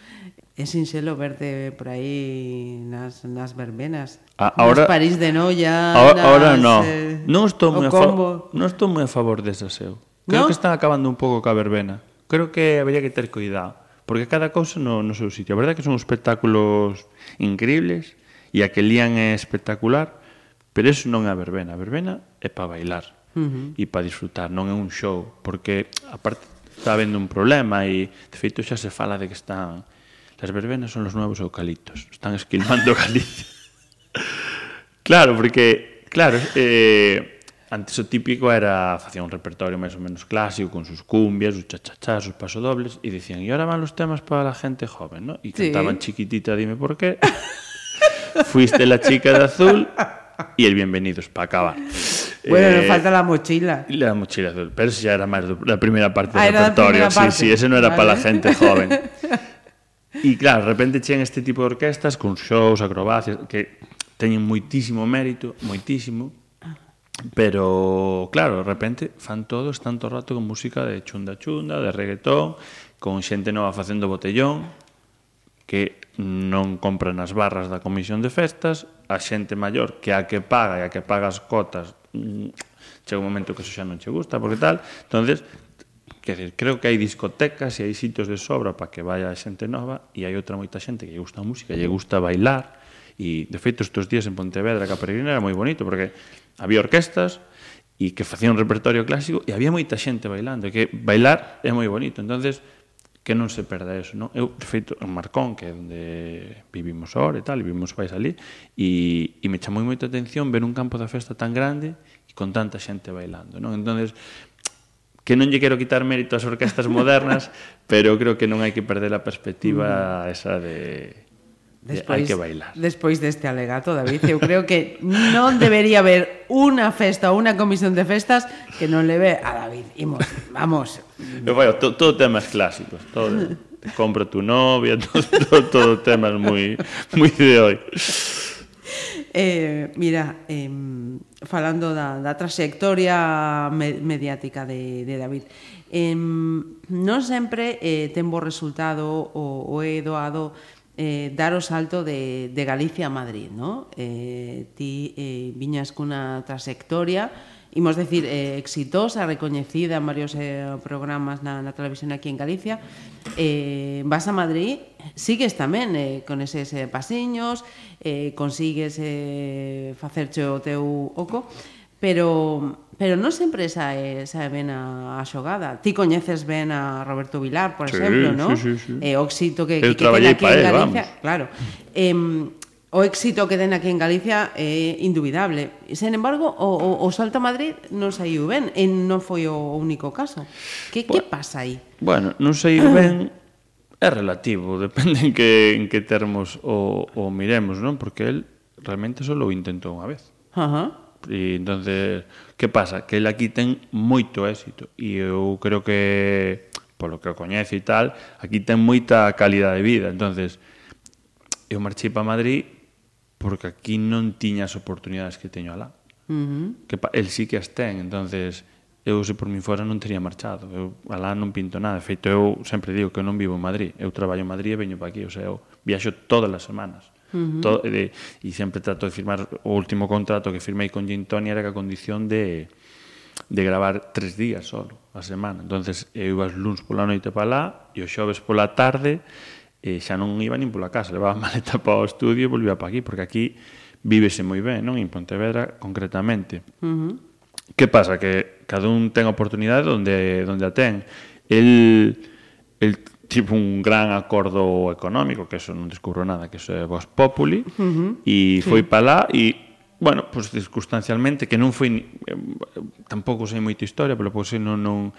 É sinxelo verte por aí nas, nas verbenas. Ah, a, ahora, nas París de Noia, ah, ahora, nas, ahora no. Eh, non estou moi a, fa non estou moi a favor desa seu. Creo ¿No? que están acabando un pouco ca verbena. Creo que habería que ter cuidado. Porque cada cousa no, no seu sitio. A verdade é que son espectáculos increíbles e a que lían é espectacular, pero eso non é a verbena. A verbena é para bailar uh -huh. e para disfrutar, non é un show. Porque, aparte, está habendo un problema e de feito xa se fala de que están las verbenas son los nuevos eucaliptos, están esquilmando [LAUGHS] Galicia. claro, porque claro, eh antes o típico era facía un repertorio máis ou menos clásico con sus cumbias, sus chachachás, sus pasodobles e dicían, "E ahora van los temas para la gente joven", ¿no? E sí. cantaban chiquitita, dime por qué. [LAUGHS] Fuiste la chica de azul [LAUGHS] y el Bienvenidos para acabar. Bueno, eh, me falta la mochila. La mochila azul, pero eso ya era más la primera parte ah, del repertorio. Sí, parte. sí, ese no era vale. para la gente joven. [LAUGHS] Y claro, de repente chegan este tipo de orquestas con shows, acrobacias, que teñen moitísimo mérito, moitísimo, pero claro, de repente fan todos tanto rato con música de chunda chunda, de reggaetón, con xente nova facendo botellón, que non compran as barras da comisión de festas, a xente maior que a que paga e a que paga as cotas mm, chega un momento que eso xa non che gusta porque tal, entonces Quer dizer, creo que hai discotecas e hai sitios de sobra para que vaya xente nova e hai outra moita xente que lle gusta a música, lle gusta bailar. E, de feito, estes días en Pontevedra que a Peregrina era moi bonito porque había orquestas e que facían un repertorio clásico e había moita xente bailando e que bailar é moi bonito. Entonces que non se perda eso, non? Eu, de feito, en Marcón, que é onde vivimos ahora e tal, e vivimos pais ali, e, e me chamou moita atención ver un campo da festa tan grande e con tanta xente bailando, non? Entonces, que non lle quero quitar mérito ás orquestas modernas, [LAUGHS] pero creo que non hai que perder a perspectiva mm. esa de Despois, hai que bailar. Despois deste alegato, David, eu creo que non debería haber unha festa ou unha comisión de festas que non leve a David. Imos, vamos, Eu vai, to, todo temas clásicos, todo. Compra tu novia, [LAUGHS] todo, todo, todo temas moi moi de hoy. Eh, mira, eh, falando da, da trayectoria me, mediática de, de David, eh, non sempre eh, ten bo resultado o, o é doado eh, dar o salto de, de Galicia a Madrid, no? Eh, ti eh, viñas cunha trayectoria imos decir, eh, exitosa, recoñecida en varios eh, programas na, na televisión aquí en Galicia, eh, vas a Madrid, sigues tamén eh, con eses eh, pasiños, eh, consigues eh, facerche o teu oco, pero pero non sempre esa é, esa é ben a, a xogada. Ti coñeces ben a Roberto Vilar, por sí, exemplo, non? Sí, sí, sí. Eh, Oxito que, que, que queda aquí en Galicia. Él, vamos. Claro. Eh, o éxito que ten aquí en Galicia é indubidable. Sen embargo, o, o, o Salto a Madrid non saiu ben, e non foi o único caso. Que, bueno, que pasa aí? Bueno, non saiu [CLEARS THROAT] ben é relativo, [LAUGHS] depende en que, en que termos o, o miremos, non? Porque el realmente só o intentou unha vez. Ajá. E entonces, que pasa? Que el aquí ten moito éxito e eu creo que polo que o coñece e tal, aquí ten moita calidad de vida. Entonces, eu marchei para Madrid porque aquí non tiña as oportunidades que teño alá. Uh -huh. que el sí que as ten, entonces eu se por mi fora non teria marchado. Eu alá non pinto nada. De feito, eu sempre digo que eu non vivo en Madrid. Eu traballo en Madrid e veño para aquí. O sea, eu viaxo todas as semanas. Uh -huh. Todo, de, e sempre trato de firmar o último contrato que firmei con Gin Tony era que a condición de de gravar tres días solo a semana. entonces eu ibas luns pola noite para lá e o xoves pola tarde e xa non iba nin pola casa, levaba a [LAUGHS] maleta para o estudio e volvía para aquí, porque aquí vívese moi ben, non? En Pontevedra, concretamente. Uh -huh. Que pasa? Que cada un ten oportunidade onde, onde a ten. El, el tipo un gran acordo económico, que eso non descubro nada, que eso é Vox Populi, uh -huh. e sí. foi para lá e bueno, pois circunstancialmente que non foi eh, tampouco sei moita historia, pero pois non non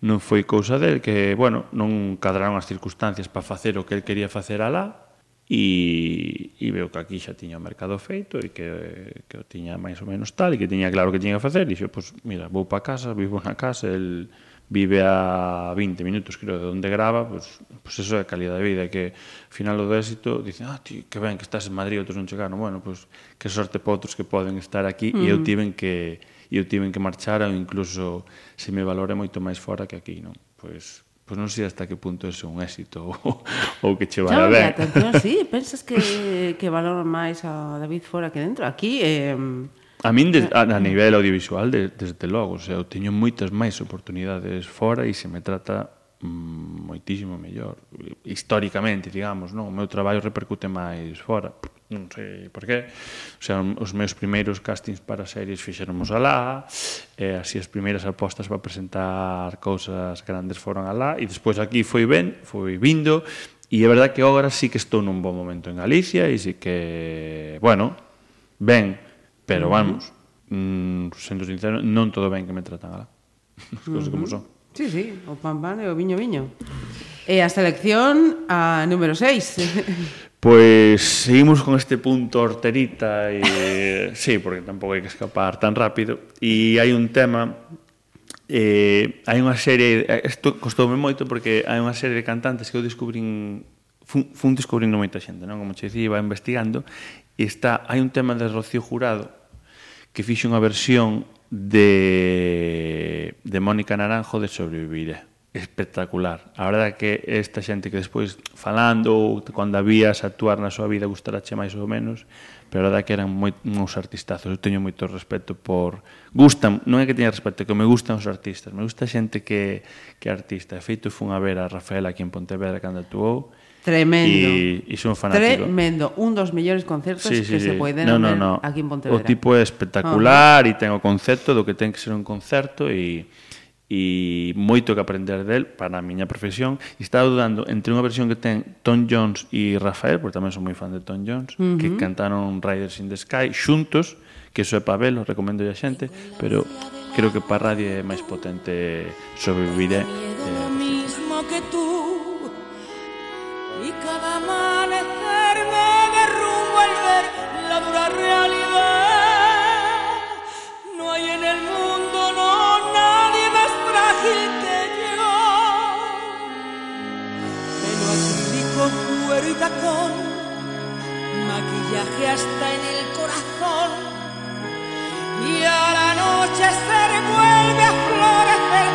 non foi cousa del que, bueno, non cadraron as circunstancias para facer o que el quería facer alá e, e veo que aquí xa tiña o mercado feito e que, que o tiña máis ou menos tal e que tiña claro que tiña que facer e dixo, pois, mira, vou para casa, vivo na casa, el vive a 20 minutos, creo, de onde grava, pois, pues, pois pues eso é a calidad de vida, que ao final do éxito dicen, ah, tío, que ben que estás en Madrid, outros non chegaron, bueno, pois pues, que sorte para outros que poden estar aquí, mm. e eu mm. tiven que e eu tiven que marchar, ou incluso se me valore moito máis fora que aquí, non? Pois, pois non sei hasta que punto é un éxito [LAUGHS] ou, ou que che vai a ver. Claro, sí, pensas que, que valora máis a David fora que dentro. Aquí, eh, A min, de, eh, a, a nivel audiovisual, de, desde logo, o sea, eu teño moitas máis oportunidades fora e se me trata mm, moitísimo mellor. Históricamente, digamos, non? o meu traballo repercute máis fora. Non sei por qué. O sea, os meus primeiros castings para series fixéramos alá, e así as primeiras apostas para presentar cousas grandes foron alá, e despois aquí foi ben, foi vindo, e é verdad que agora sí que estou nun bom momento en Galicia, e sí que, bueno, ben, Pero vamos, mm, sendo sincero, non todo ben que me tratan alá. [LAUGHS] As cousas como son. Sí, sí, o pan pan e o viño viño. E a selección a número 6. [LAUGHS] Pois seguimos con este punto horterita e [LAUGHS] sí, porque tampouco hai que escapar tan rápido e hai un tema eh, hai unha serie isto costoume moito porque hai unha serie de cantantes que eu descubrín fun, fun descubrindo moita xente, non? Como che dicía, iba investigando e está hai un tema de Rocío Jurado que fixe unha versión de, de Mónica Naranjo de Sobreviviré espectacular. A verdade é que esta xente que despois falando ou cando habías actuar na súa vida gustarache máis ou menos, pero a verdade é que eran moi, uns artistazos. Eu teño moito respeto por... Gustan, non é que teña respeto, que me gustan os artistas. Me gusta xente que, que artista. De feito, fun a ver a Rafael aquí en Pontevedra cando actuou Tremendo. E, e son fanático. Tremendo. Un dos mellores concertos sí, sí, que sí. se poden no, no, no. aquí en Pontevedra. O tipo é espectacular e uh -huh. ten o concepto do que ten que ser un concerto e e moito que aprender del para a miña profesión. E estaba dudando entre unha versión que ten Tom Jones e Rafael, porque tamén son moi fan de Tom Jones, uh -huh. que cantaron Riders in the Sky xuntos, que eso é para velo, recomendo a xente, pero creo que para radio é máis potente sobrevivir. Eh, mismo que tú y cada amanecer me derrumbo al ver la dura realidad. No hay en el mundo, no, nadie más frágil que yo. Pelo acrílico, cuero y tacón, maquillaje hasta en el corazón. Y a la noche se revuelve a florecer,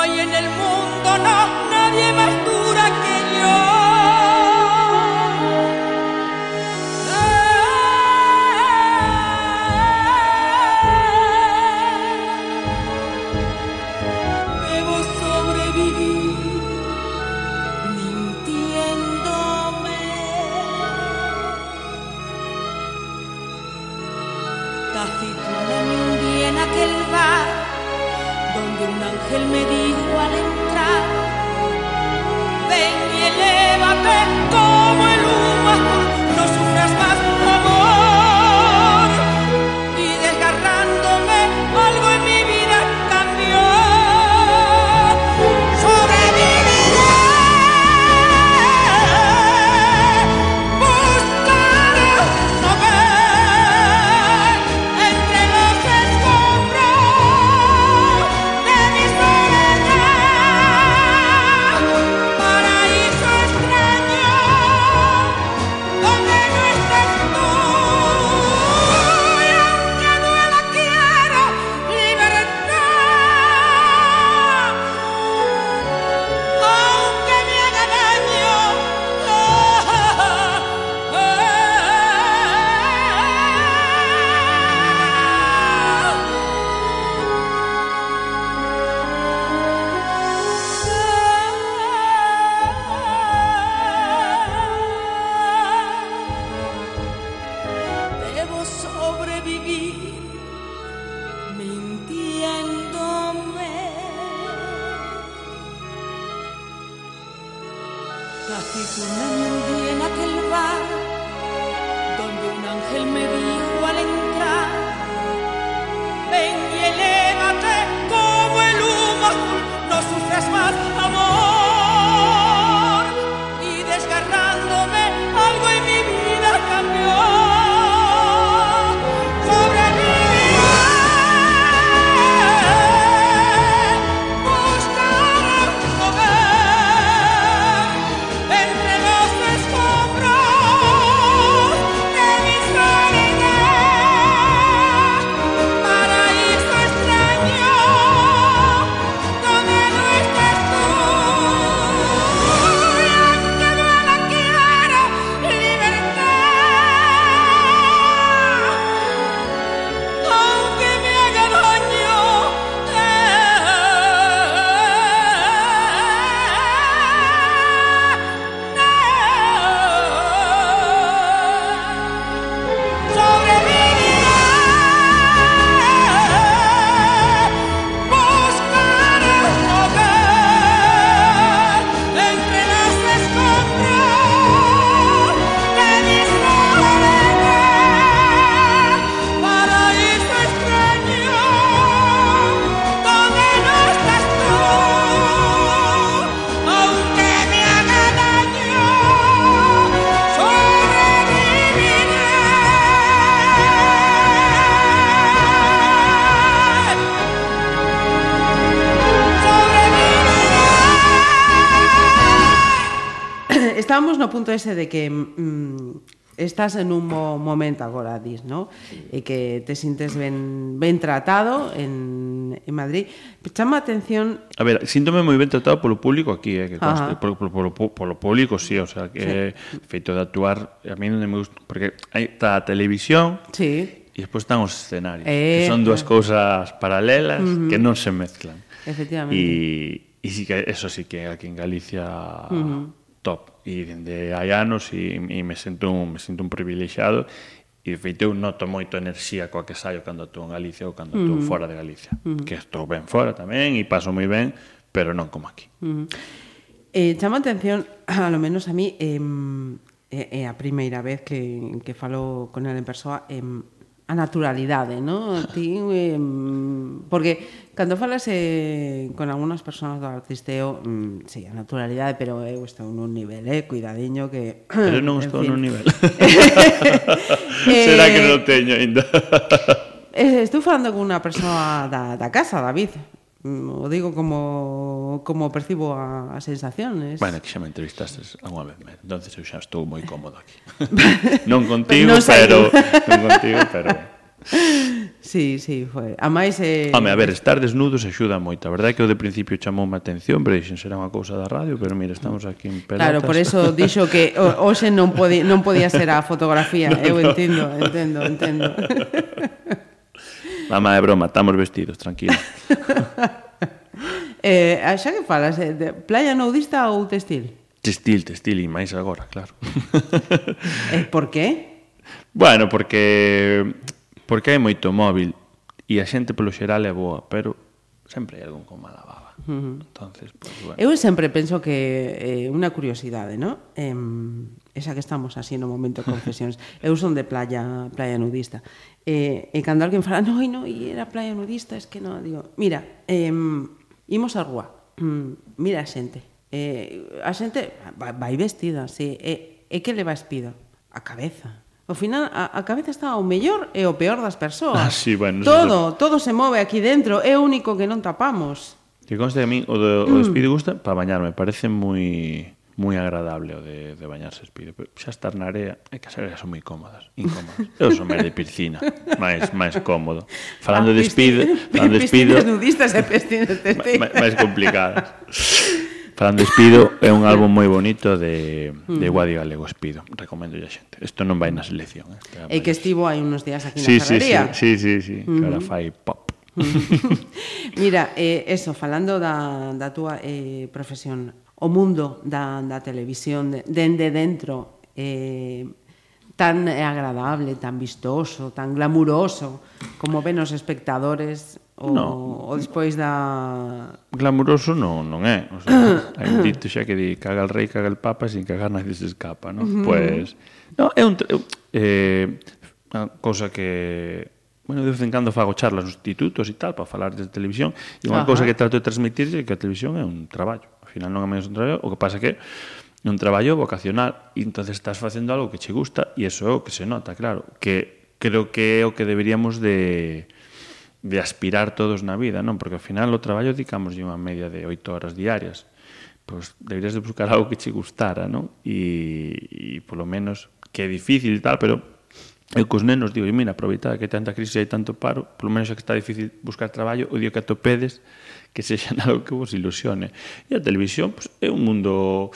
hay en el mundo no, nadie más dura estamos no punto ese de que mm, estás en un mo momento agora, dis, no? E que te sintes ben, ben tratado en, en Madrid. Chama atención... A ver, síntome moi ben tratado polo público aquí, eh, que conste, polo, polo, polo, polo público, sí, o sea, que sí. feito de actuar, a mí non me gusta, porque hai está a televisión, sí. E despois están os escenarios, eh, que son dúas cousas paralelas uh -huh. que non se mezclan. Efectivamente. E, e sí que eso sí que aquí en Galicia uh -huh. top e dende hai anos e, e me sinto un, me sinto un privilexiado e de feito eu noto moito enerxía coa que saio cando estou en Galicia ou cando estou mm. fora de Galicia, mm. que estou ben fora tamén e paso moi ben, pero non como aquí. Mm. Eh, chama atención, [CLEARS THROAT] a lo menos a mí, eh, é eh, eh, a primeira vez que, que falo con ela en persoa, eh, a naturalidade, no? Ti, eh, porque cando falas eh, con algunhas persoas do artisteo, mm, sí, a naturalidade, pero eu estou nun nivel, eh, cuidadiño que... [CLEARS THROAT] Pero non estou fin. nun nivel. eh, [LAUGHS] [LAUGHS] Será que eh, non teño ainda? Eh, estou falando con unha persoa da, da casa, David, Mm, o digo como como percibo a, a sensaciones. Bueno, que xa me entrevistaste a unha vez, me. entonces eu xa estou moi cómodo aquí. [LAUGHS] non contigo, no pero non contigo, pero Sí, sí, foi. A máis eh... Home, a ver, estar desnudos axuda moito. A verdade é que o de principio chamou má atención, pero dixen será unha cousa da radio, pero mira, estamos aquí en pelotas. Claro, por eso [LAUGHS] dixo que hoxe non podía, non podía ser a fotografía, [LAUGHS] no, eu no. entendo, entendo, entendo. Mamá, é broma, estamos vestidos, tranquilo. [LAUGHS] eh, ah, xa que falas, eh, de playa nudista ou textil? Textil, textil, e máis agora, claro. [LAUGHS] eh, por qué? Bueno, porque porque hai moito móvil e a xente polo xeral é boa, pero sempre hai algún con mala baba. Uh -huh. Entonces, pues, bueno. Eu sempre penso que eh, unha curiosidade, ¿no? Eh, esa que estamos así no momento confesións. [LAUGHS] Eu son de playa, playa nudista. E, e cando alguén fala, no, no, e era playa nudista, es que non, digo, mira, eh, imos á rúa, mm, mira a xente, eh, a xente vai vestida, sí, e, e que le espido? pido? A cabeza, Ao final, a, a cabeza está o mellor e o peor das persoas. [LAUGHS] Ah, sí, bueno, todo, eso... todo se move aquí dentro, é o único que non tapamos. Que conste que a mí o, de, o mm. despido gusta para bañarme, parece moi moi agradable o de, de bañarse espido. Pero xa estar na area, é que as areas son moi cómodas, incómodas. [LAUGHS] Eu son máis de piscina, máis máis cómodo. Falando ah, de espido, [LAUGHS] falando de espido, nudistas e piscinas [LAUGHS] máis complicadas. Falando de espido, é un álbum moi bonito de, de mm. Guadi Galego Espido. Recomendo a xente. Isto non vai na selección. Eh? E que estivo hai unos días aquí na sí, Ferrería. Sí, sí, sí, sí, sí. Uh -huh. que ahora mm. fai pop. Mm. Mira, eh, eso, falando da, da túa eh, profesión, o mundo da, da televisión dende dentro eh, tan agradable, tan vistoso, tan glamuroso, como ven os espectadores o, no. o despois da... Glamuroso non, non é. O sea, [COUGHS] hai un dito xa que di caga el rei, caga el papa, sin cagar nadie se escapa, non? Uh -huh. Pois... No, é un... Eh, unha cosa que bueno, de vez en cando fago charlas nos institutos e tal para falar de televisión e unha cousa que trato de transmitirlle que a televisión é un traballo final non é menos un traballo, o que pasa que é un traballo vocacional, e entonces estás facendo algo que che gusta, e eso é o que se nota, claro, que creo que é o que deberíamos de de aspirar todos na vida, non? Porque ao final o traballo dedicamos unha media de oito horas diarias. Pois deberías de buscar algo que che gustara, non? E, e polo menos que é difícil e tal, pero Eu cos nenos digo, mira, aproveita que tanta crise e tanto paro, polo menos é que está difícil buscar traballo, o día que atopedes, pedes, que sexa algo que vos ilusione. E a televisión pues, é un mundo...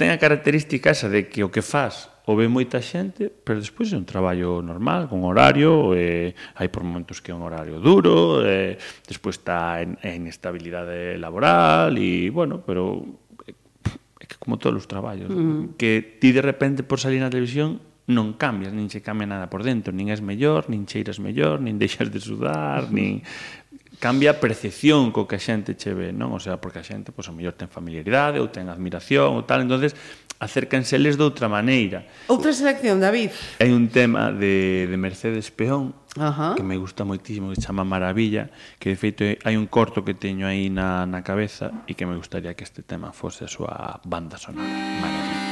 Ten a característica esa de que o que faz o ve moita xente, pero despois é un traballo normal, con horario, eh, hai por momentos que é un horario duro, eh, despois está en, en estabilidade laboral, e, bueno, pero é que como todos os traballos, mm. que ti de repente por salir na televisión non cambias, nin se cambia nada por dentro, nin és mellor, nin cheiras mellor, nin deixas de sudar, nin cambia a percepción co que a xente che ve, non? O sea, porque a xente, pois, pues, o mellor ten familiaridade ou ten admiración ou tal, entonces acércanse eles de outra maneira. Outra selección, David. Hai un tema de, de Mercedes Peón Ajá. que me gusta moitísimo, que se chama Maravilla, que de feito hai un corto que teño aí na, na cabeza e que me gustaría que este tema fose a súa banda sonora. Maravilla.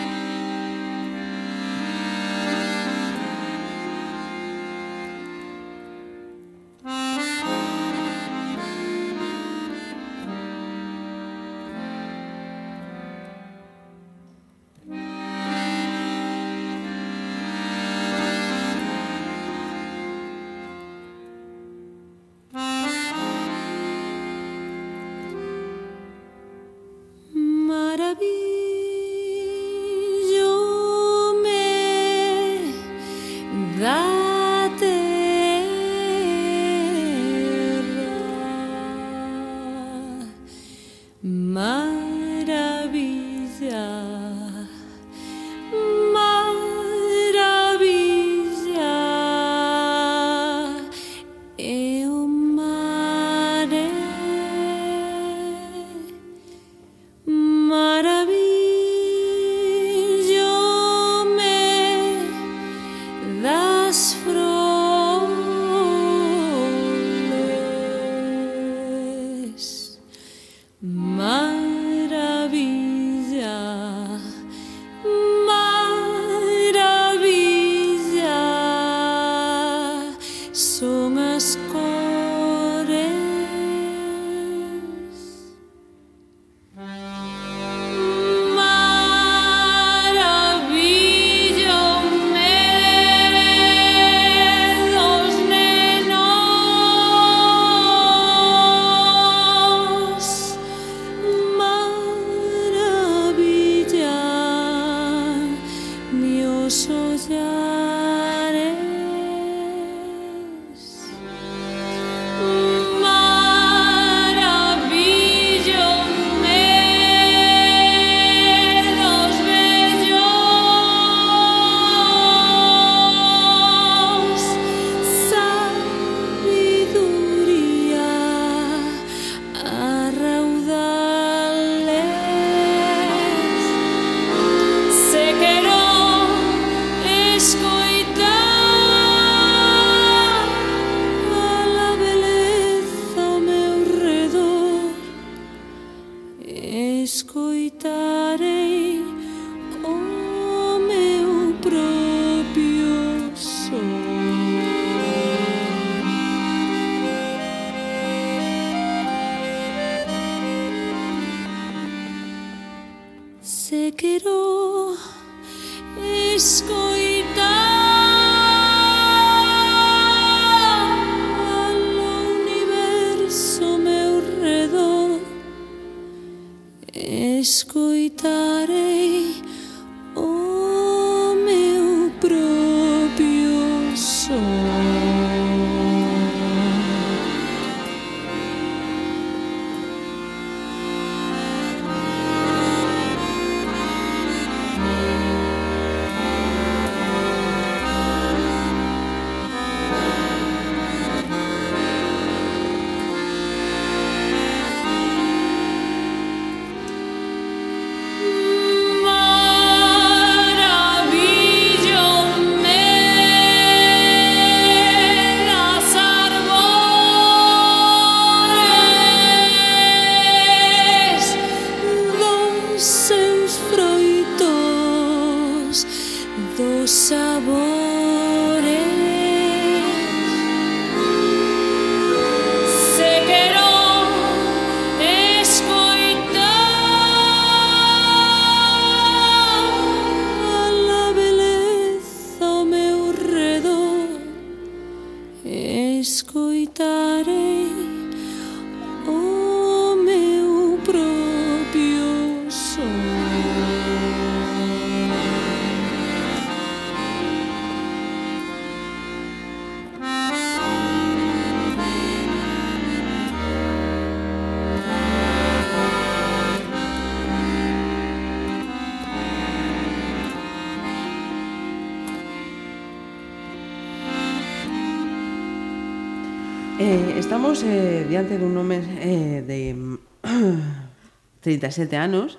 estamos eh, diante dun nome eh, de [CLEARS THROAT] 37 anos.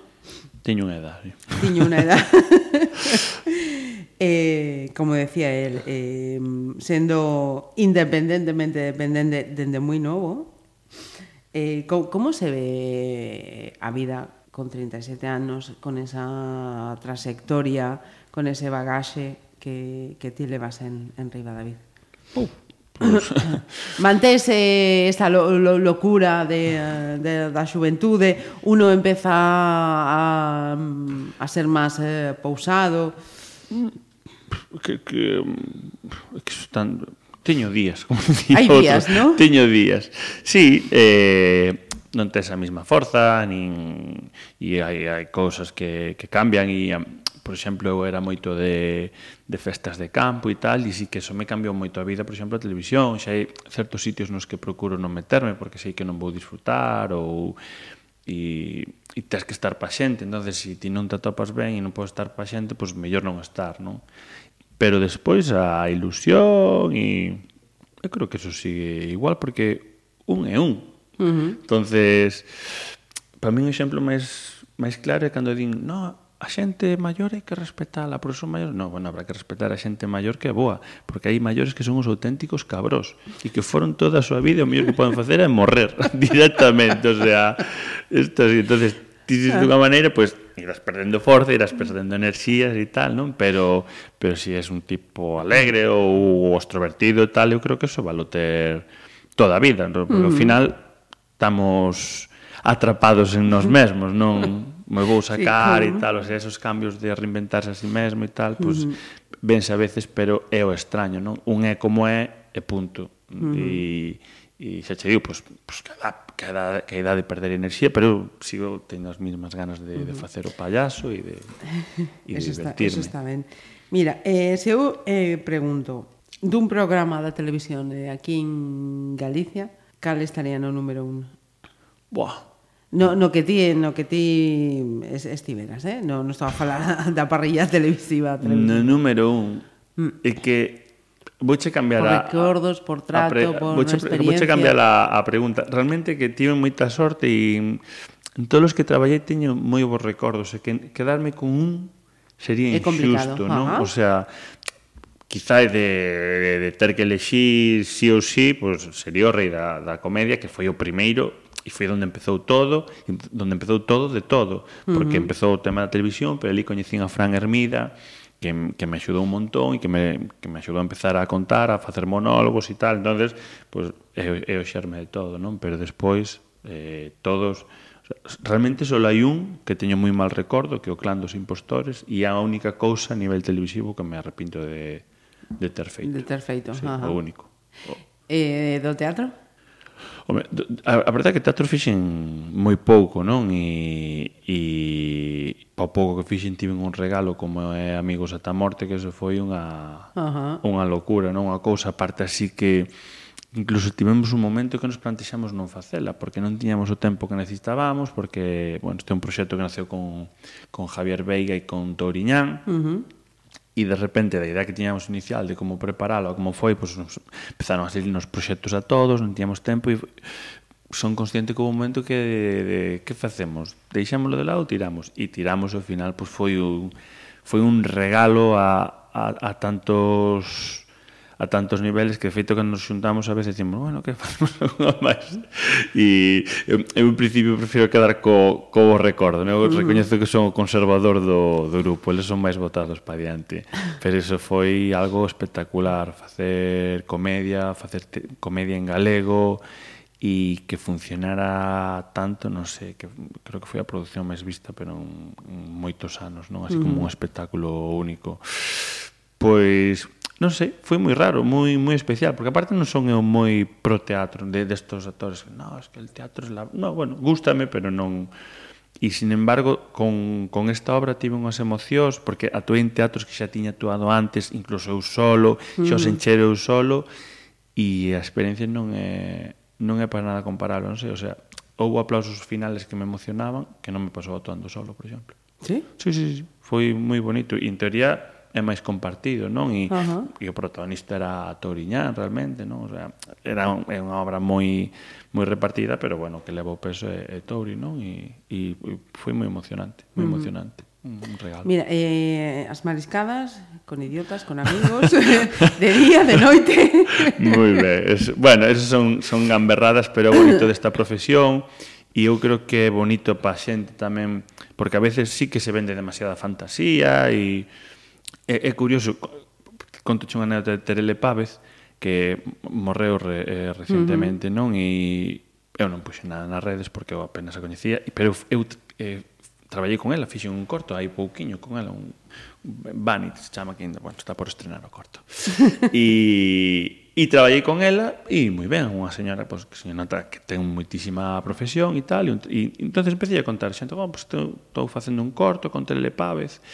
Tiño unha edad. Sí. Tiño unha edad. [LAUGHS] eh, como decía él, eh, sendo independentemente dependente dende moi novo, eh, co como se ve a vida con 37 anos, con esa trayectoria, con ese bagaxe que, que ti levas en, en Riva David? Uf. [LAUGHS] Mantese eh, esa lo, lo, locura de, eh, de, da xuventude, uno empeza a, a ser máis eh, pousado. Mm. Que, que, mm, que están, Teño días, como [LAUGHS] dicía Hai días, non? Teño días. Sí, eh, non tes a mesma forza, nin... E hai, hai cousas que, que cambian e por exemplo, eu era moito de, de festas de campo e tal, e sí que eso me cambiou moito a vida, por exemplo, a televisión, xa hai certos sitios nos que procuro non meterme porque sei que non vou disfrutar ou e, e tens que estar pa xente, entonces se ti non te atopas ben e non podes estar pa xente, pois pues, mellor non estar, non? Pero despois a ilusión e eu creo que eso sigue igual porque un é un. Uh -huh. Entonces, para mí un exemplo máis máis claro é cando din, "No, a xente maior hai que respetala, por son maior, non, bueno, habrá que respetar a xente maior que é boa, porque hai maiores que son os auténticos cabrós e que foron toda a súa vida, o mellor que poden facer é morrer [LAUGHS] directamente, o sea, isto así, entonces ti claro. dunha maneira, pois pues, irás perdendo forza, irás perdendo enerxías e tal, non? Pero pero se si és un tipo alegre ou extrovertido e tal, eu creo que eso valo ter toda a vida, porque mm. ao final estamos atrapados en nós mesmos, non me vou sacar sí, claro. e tal, o sea, esos cambios de reinventarse a si sí mesmo e tal, pois pues, uh -huh. vense a veces, pero é o extraño, non? Un é como é e punto. Uh -huh. E e xa che digo, pois, pois que, dá, que, dá, que dá de perder enerxía, pero sigo tendo as mesmas ganas de, uh -huh. de facer o payaso e de, e de eso divertirme. Está, eso está ben. Mira, eh, se eu eh, pregunto, dun programa da televisión eh, aquí en Galicia, cal estaría no número un? Buah, No, no que ti, no que ti es, estiveras, eh? No, no estaba a falar [LAUGHS] da parrilla televisiva. No número un mm. é que Vouche cambiar por recordos, por trato, pre, por vouche, experiencia. Vouche cambiar a, a pregunta. Realmente que tive moita sorte e en todos os que traballei teño moi bons recordos e que quedarme con un sería é injusto, non? O sea, quizá de, de, de ter que elegir sí ou sí, pois pues, sería o rei da, da comedia, que foi o primeiro e foi onde empezou todo, onde empezou todo de todo, porque uh -huh. empezou o tema da televisión, pero ali coñecín a Fran Hermida, que, que me axudou un montón e que me, que me axudou a empezar a contar, a facer monólogos e tal. entonces pues, é, é o xerme de todo, non? Pero despois, eh, todos... Realmente só hai un que teño moi mal recordo, que o clan dos impostores, e a única cousa a nivel televisivo que me arrepinto de, de ter feito. De ter feito, sí, Ajá. o único. O... Eh, do teatro? Home, a, a verdade é que teatro fixen moi pouco, non? E, e pa pouco que fixen tiven un regalo como é Amigos ata morte, que eso foi unha, uh -huh. unha locura, non? Unha cousa aparte así que incluso tivemos un momento que nos plantexamos non facela, porque non tiñamos o tempo que necesitábamos, porque, bueno, este é un proxecto que naceu con, con Javier Veiga e con Touriñán, uh -huh e de repente da idea que tiñamos inicial de como preparalo, como foi, pois nos, empezaron a salir nos proxectos a todos, non tiñamos tempo e son consciente que houve un momento que de, de, que facemos? Deixámoslo de lado, tiramos e tiramos ao final, pois foi un foi un regalo a a, a tantos a tantos niveles que feito que nos xuntamos a veces decimos, bueno, que facemos [LAUGHS] unha máis e eu, eu en principio prefiro quedar co, co recordo né? eu mm. recoñezo que son o conservador do, do grupo eles son máis votados para diante pero iso foi algo espectacular facer comedia facer te, comedia en galego e que funcionara tanto, non sei, que creo que foi a produción máis vista, pero en, en moitos anos, non? Así como un mm. espectáculo único. Pois non sei, foi moi raro, moi moi especial, porque aparte non son eu moi pro teatro de destos de actores, no, es que el teatro es la, no, bueno, gústame, pero non E, sin embargo, con, con esta obra tive unhas emocións, porque atuei en teatros que xa tiña actuado antes, incluso eu solo, xa os mm. enchero eu solo, e a experiencia non é, non é para nada comparable, non sei, o sea, houve aplausos finales que me emocionaban, que non me pasou atuando solo, por exemplo. Sí? Sí, sí, sí. foi moi bonito. E, en teoría, é máis compartido, non? E, uh -huh. e o protagonista era Toriñán realmente, non? O sea, era un, é unha obra moi moi repartida, pero bueno, que levou peso é, é Tori, non? E, e, e foi moi emocionante, moi uh -huh. emocionante. Un regalo. Mira, eh, as mariscadas con idiotas, con amigos, [LAUGHS] de día, de noite. moi ben. Es, bueno, esas son, son gamberradas, pero bonito desta profesión e eu creo que é bonito pa xente tamén, porque a veces sí que se vende demasiada fantasía e É, é curioso, contoche unha anécdota de Terele Pávez, que morreu re, eh, recentemente, uh -huh. non? E eu non puxe nada nas redes porque eu apenas a coñecía, pero eu, eh, traballei con ela, fixen un corto hai pouquiño con ela, un Vanity se chama que ainda, bueno, está por estrenar o corto. [LAUGHS] e e traballei con ela e moi ben, unha señora pois que se nota que ten moitísima profesión e tal, e, e entonces empecé a contar, xente, bueno, pois pues, estou facendo un corto con Telele Pávez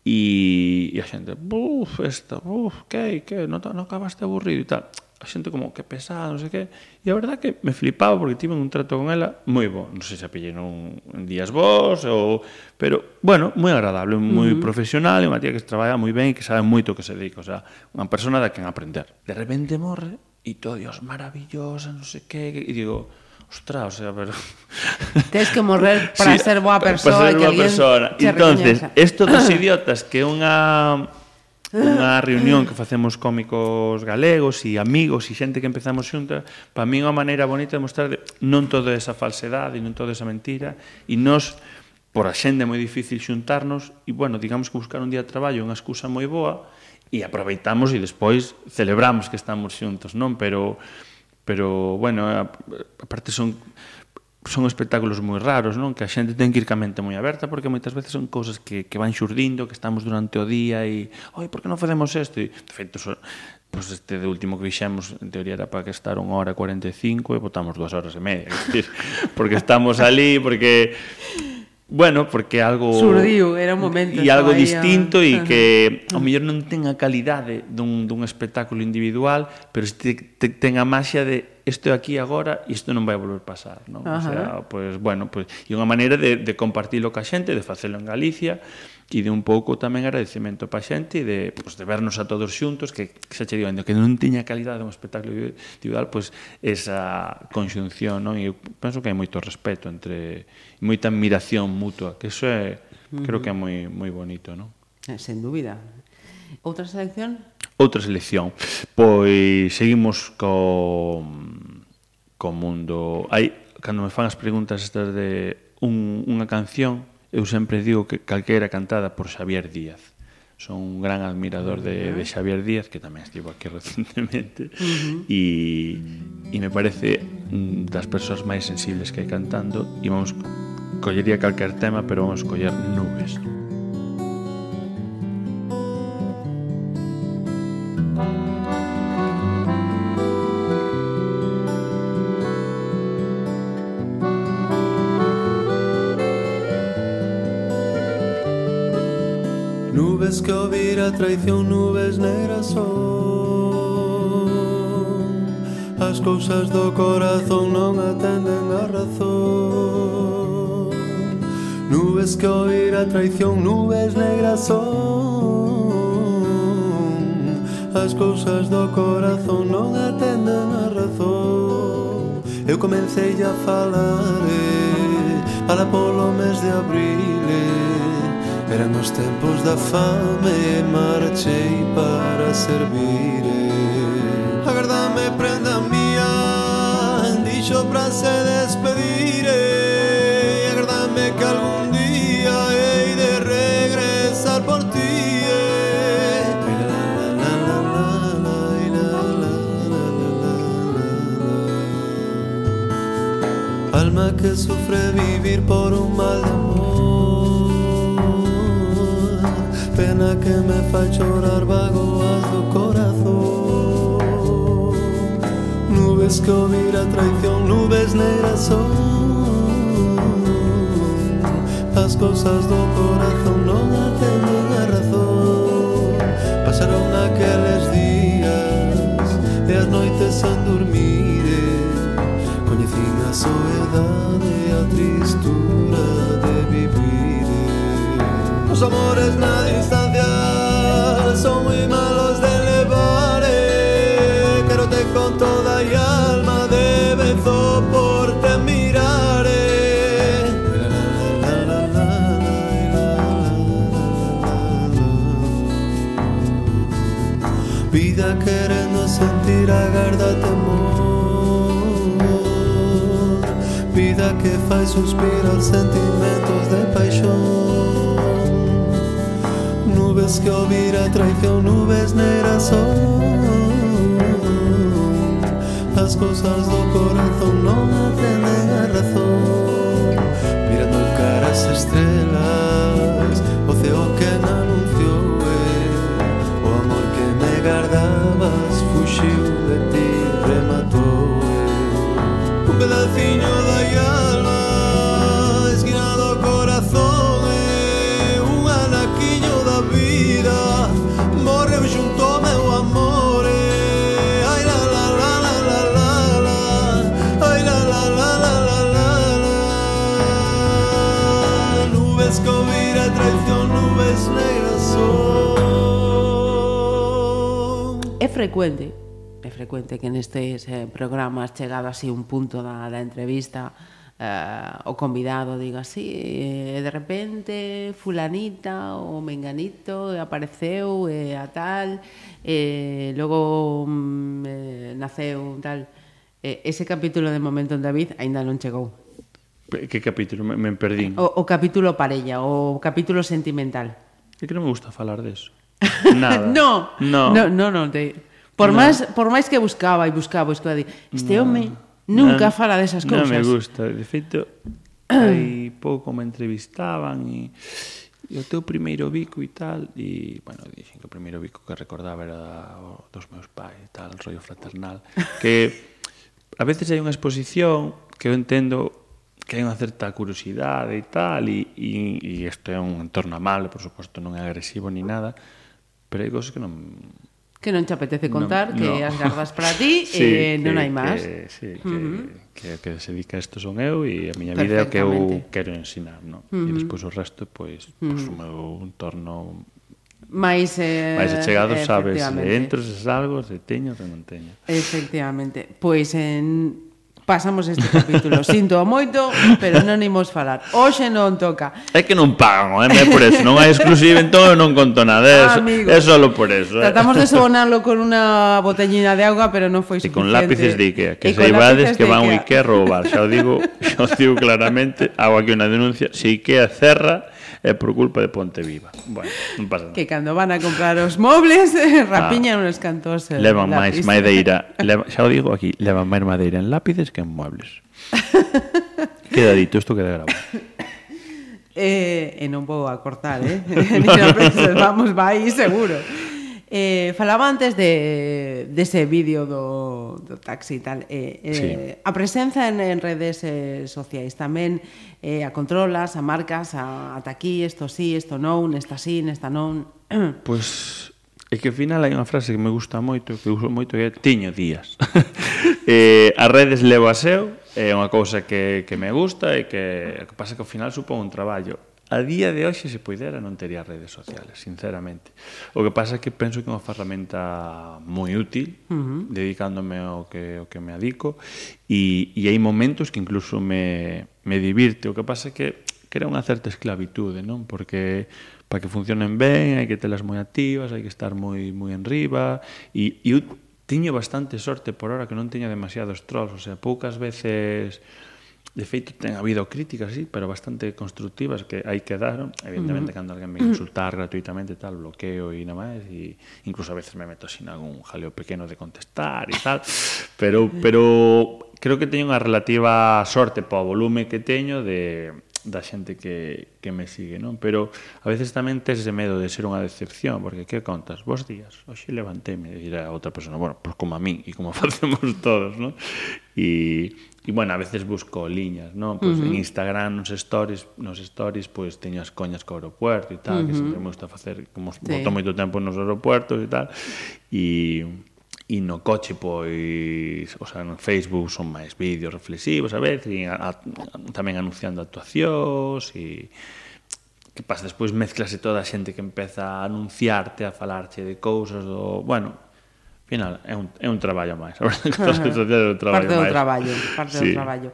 E, e a xente, buf, esta, buf, que, que, non, non acabaste aburrido e tal. A xente como, que pesada, non sei que. E a verdad que me flipaba porque tive un trato con ela moi bo. Non sei se a pillei en días vos, ou... pero, bueno, moi agradable, moi uh -huh. profesional, unha tía que traballa moi ben e que sabe moito que se dedica. O sea, unha persona da quen aprender. De repente morre e todo, Dios, maravillosa, non sei que. E digo, Ostras, o sea, pero... Tens que morrer [LAUGHS] para sí, ser boa persoa. Para ser boa persona. Entonces, isto dos [CLEARS THROAT] idiotas que unha unha reunión que facemos cómicos galegos e amigos e xente que empezamos xunta, para mí é unha maneira bonita de mostrar non toda esa falsedade e non toda esa mentira e nos por a xente é moi difícil xuntarnos e bueno, digamos que buscar un día de traballo é unha excusa moi boa e aproveitamos e despois celebramos que estamos xuntos, non? Pero pero bueno, aparte son son espectáculos moi raros, non? Que a xente ten que ir ca mente moi aberta porque moitas veces son cousas que, que van xurdindo, que estamos durante o día e, oi, por que non facemos isto? E, de feito, so, pues este de último que fixemos en teoría era para que estar unha hora 45 e botamos dúas horas e media [LAUGHS] decir, porque estamos ali porque bueno, porque algo... Surdiu, era un momento. E algo distinto a... e que ao mellor non ten a calidade dun, dun espectáculo individual, pero te, te, ten a maxia de isto aquí agora e isto non vai volver pasar, non? Ajá. O sea, pois, pues, bueno, pois, pues, e unha maneira de, de compartilo ca xente, de facelo en Galicia, e de un pouco tamén agradecemento pa xente e de, pues, de vernos a todos xuntos que, que xa che digo, que non tiña calidade un espectáculo individual pois pues, esa conxunción non? e eu penso que hai moito respeto entre moita admiración mutua que eso é, creo que é moi, moi bonito non? Eh, sen dúbida Outra selección? Outra selección Pois seguimos co co mundo hai, cando me fan as preguntas estas de un, unha canción eu sempre digo que calquera cantada por Xavier Díaz. Son un gran admirador de, de Xavier Díaz que tamén estivo aquí recentemente. Uh -huh. e, e me parece das persoas máis sensibles que hai cantando. E vamos collería calquer tema pero vamos coller nubes nubes. a traición, nubes negras son. As cousas do corazón non atenden a razón. Nubes que oír a traición, nubes negras son. As cousas do corazón non atenden a razón. Eu comecei a falar eh, para polo mes de abril. eh, Eran os tempos da fame e marchei para servir. Agardame prenda mía Dixo para se despedir. Agardame que algún día hei de regresar por ti. Alma que sufre vivir por un mal pena que me fai chorar vagoas do corazón Nubes que ouvir a traición, nubes negras son As cousas do corazón non atenden a razón Pasaron aqueles días e as noites sen dormir Coñecín a soedade e a tristura de vivir Os amores na distancia son muy malos de elevar. te con toda y alma debe soporte mirar. Vida querendo sentir agarda temor Vida que faz suspirar sentimentos de paixão nubes que ouvira a traición nubes negras son. As cousas do corazón non atenden a razón. Mirando en cara as estrelas O ceo que na anunciou O oh, amor que me guardabas fuxiu de ti rematou Un pedaciño frecuente, é frecuente que nestes eh, programas chegado así un punto da, da entrevista eh, o convidado diga así, e eh, de repente fulanita ou menganito apareceu eh, a tal, eh, logo mm, eh, naceu tal. Eh, ese capítulo de Momento en David aínda non chegou. Que capítulo? Me, me perdín. O, o capítulo parella, o capítulo sentimental. É que non me gusta falar deso. [LAUGHS] Nada. no, no, no, no, no te... Por, no. máis, por máis que buscaba e buscaba, buscaba, di, este no. home nunca no, fala desas cousas. Non me gusta, de feito, [CLEARS THROAT] hai pouco me entrevistaban e e o teu primeiro bico e tal e, bueno, dixen que o primeiro bico que recordaba era o, dos meus pais e tal, rollo fraternal que a veces hai unha exposición que eu entendo que hai unha certa curiosidade e tal e, e, e isto é un entorno amable, por suposto non é agresivo ni nada pero hai cosas que non que non te apetece contar, no, que no. as gardas para [LAUGHS] ti eh, sí, e non hai máis. Que, sí, uh -huh. que, que, que se dedica a isto son eu e a miña vida é que eu quero ensinar, No? Uh -huh. E despois o resto, pois, pues, uh -huh. pois o meu entorno máis eh, máis achegado sabes se entro, se salgo, se teño, se non teño. Efectivamente. Pois en pasamos este capítulo. [LAUGHS] Sinto moito, pero non imos falar. Hoxe non toca. É que non pagan, eh? é por eso. Non hai exclusiva, entón non conto nada. É, ah, amigo, é solo por eso. Eh? Tratamos de sobonarlo con unha botellina de auga, pero non foi suficiente. E con lápices de Ikea, que se ibades que van o Ikea a roubar. Xa o digo, [LAUGHS] xa o digo claramente, hago aquí unha denuncia. Se Ikea cerra, é por culpa de Ponteviva. Bueno, non pasa nada. Que cando van a comprar os mobles, eh, ah. rapiñan ah, unos cantos. Levan máis madeira, leva, xa o digo aquí, levan máis madeira en lápides que en muebles. [LAUGHS] queda dito, isto queda grabado. Eh, e non vou a cortar, eh? [LAUGHS] [LAUGHS] Ni no, no. Vamos, vai, seguro. Eh, falaba antes de, dese de vídeo do, do taxi e tal. Eh, eh, sí. A presenza en, en redes eh, sociais tamén eh, a controlas, a marcas, a, ata aquí, isto sí, isto non, esta sí, esta non. Pois [CLEARS THROAT] pues, É que ao final hai unha frase que me gusta moito, que uso moito, que é tiño días. [LAUGHS] eh, as redes levo a seu, é unha cousa que, que me gusta e que, que pasa que ao final supón un traballo a día de hoxe se poidera non tería redes sociales, sinceramente. O que pasa é que penso que é unha ferramenta moi útil, uh -huh. dedicándome ao que, ao que me adico, e, e hai momentos que incluso me, me divirte. O que pasa é que crea unha certa esclavitude, non? Porque para que funcionen ben hai que telas moi activas, hai que estar moi moi en riba e, e eu tiño bastante sorte por hora que non teño demasiados trolls, o sea, poucas veces De feito, ten habido críticas, sí, pero bastante constructivas que aí quedaron. Evidentemente, uh -huh. cando alguén me insultar gratuitamente tal, bloqueo e nada máis, e incluso a veces me meto sin algún jaleo pequeno de contestar e tal, pero pero creo que teño unha relativa sorte para o volume que teño de da xente que, que me sigue, non? Pero a veces tamén tes ese medo de ser unha decepción, porque que contas? Bos días, hoxe levanteime e dirá a outra persona, bueno, pois pues como a min e como [LAUGHS] facemos todos, non? E E, bueno, a veces busco liñas, non? Pois uh -huh. en Instagram, nos stories, nos stories, pois teño as coñas co aeropuerto e tal, uh -huh. que sempre me gusta facer, como sí. boto moito tempo nos aeropuertos e tal, e e no coche pois, o sea, no Facebook son máis vídeos reflexivos, a veces, e a, a, tamén anunciando actuacións e que pasa despois mezclase toda a xente que empeza a anunciarte, a falarche de cousas do, bueno, final é un, é un traballo máis. A verdade, é un traballo parte máis. do traballo, parte sí. do traballo.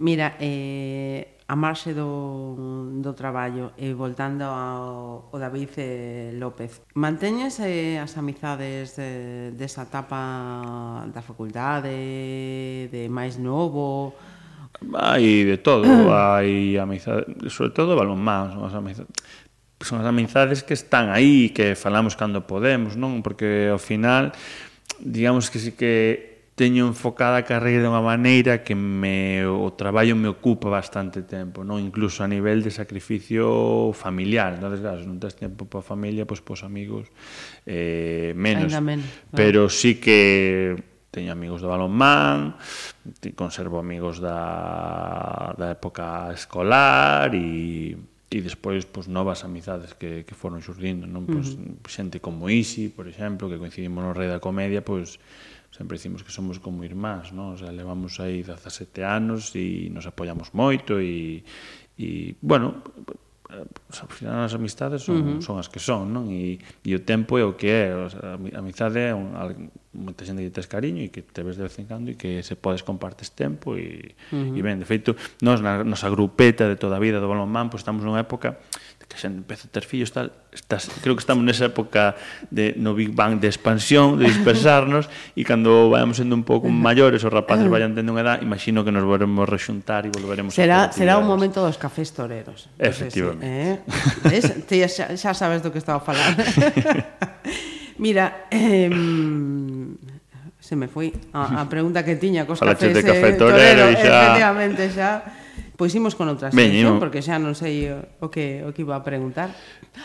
Mira, eh, a marxe do, do traballo e voltando ao, ao David eh, López, manteñes eh, as amizades eh, desa etapa da facultade, de máis novo, Hai de todo, [COUGHS] hai amizades, sobre todo balonmán, son as amizades son as amizades que están aí, que falamos cando podemos, non? Porque ao final digamos que sí que teño enfocada a carreira de unha maneira que me, o traballo me ocupa bastante tempo, non? Incluso a nivel de sacrificio familiar, non? Claro, se non tens tempo para a familia, pois pues, pos amigos eh, menos. Ainda menos. Vale. Pero sí que teño amigos do balonmán, conservo amigos da, da época escolar e e despois pois novas amizades que, que foron xurdindo, non? Pois uh -huh. xente como Isi, por exemplo, que coincidimos no Rei da Comedia, pois sempre dicimos que somos como irmás, non? O sea, levamos aí 17 anos e nos apoiamos moito e, e bueno, Eh, ao final as amistades son, uh -huh. son as que son, non? E, e o tempo é o que é, a amizade é un, moita xente que tes cariño e que te ves de vez en cando e que se podes compartes tempo e, uh -huh. e ben, de feito, nós na nosa grupeta de toda a vida do balonmán, pois estamos nunha época que xa empeza a ter fillos tal, estás, creo que estamos nesa época de no Big Bang de expansión, de dispersarnos e cando vayamos sendo un pouco maiores os rapaces vayan tendo unha edad, imagino que nos volveremos rexuntar e volveremos será, a Será o momento dos cafés toreros. Efectivamente. Eh? Ves? Ti xa, xa sabes do que estaba a falar. [LAUGHS] Mira, eh, se me foi a, a pregunta que tiña cos Falache cafés de café torero, eh, torero, xa... efectivamente xa Pois imos con outra sección, porque xa non sei o que, o que iba a preguntar.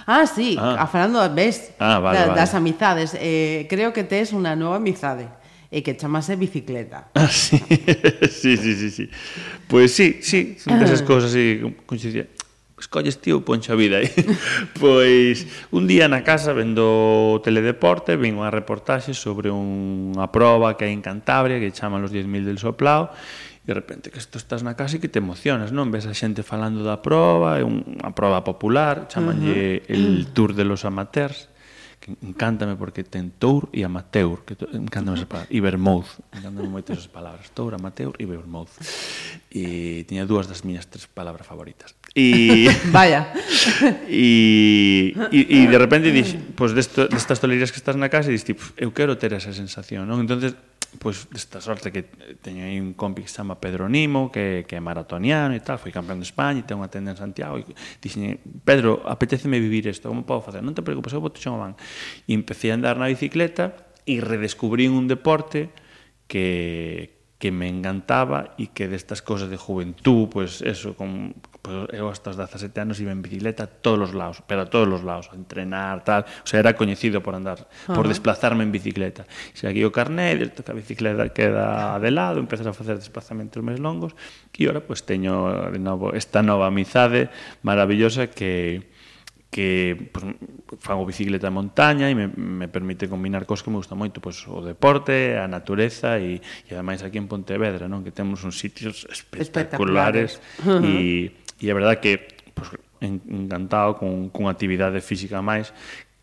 Ah, sí, ah. a falando ves, ah, vale, da, vale. das amizades. Eh, creo que tes unha nova amizade e que chamase bicicleta. [LAUGHS] Ah, sí. sí, sí, sí, sí. Pois pues sí, sí, son desas ah. cousas así, coincidía. escolles tío, poncho a vida aí. [LAUGHS] Eh. pois un día na casa vendo teledeporte, vin unha reportaxe sobre unha proba que hai en Cantabria que chaman los 10.000 del soplao E de repente que isto estás na casa e que te emocionas, non? Ves a xente falando da proba, é unha proba popular, chamanlle uh -huh. el Tour de los Amateurs, que encántame porque ten tour e amateur, que to, encántame esa palabra, e vermouth, encántame moito esas palabras, tour, amateur e vermouth. E tiña dúas das miñas tres palabras favoritas. E [LAUGHS] vaya. E, e, e de repente dix, pois pues, destas tolerías que estás na casa e dix, tipo, eu quero ter esa sensación, non? Entonces pois desta sorte que teño aí un compi que se chama Pedro Nimo, que, que é maratoniano e tal, foi campeón de España e ten unha tenda en Santiago e dixen, Pedro, apetéceme vivir isto, como podo facer? Non te preocupes, eu vou te chamar E empecé a andar na bicicleta e redescubrí un deporte que, que me encantaba e que destas cosas de juventud, pues eso, con, pues, eu hasta os 17 anos iba en bicicleta a todos os lados, pero a todos os lados, a entrenar, tal, o sea, era coñecido por andar, uh -huh. por desplazarme en bicicleta. Se aquí o carné, que a bicicleta queda de lado, empezas a facer desplazamentos máis longos, e ora, pues teño de novo esta nova amizade maravillosa que que pues, fago bicicleta de montaña e me, me permite combinar cos que me gusta moito, pois o deporte, a natureza e, e ademais aquí en Pontevedra, non, que temos uns sitios espectaculares, e e a verdade que pois, encantado con, con actividade física máis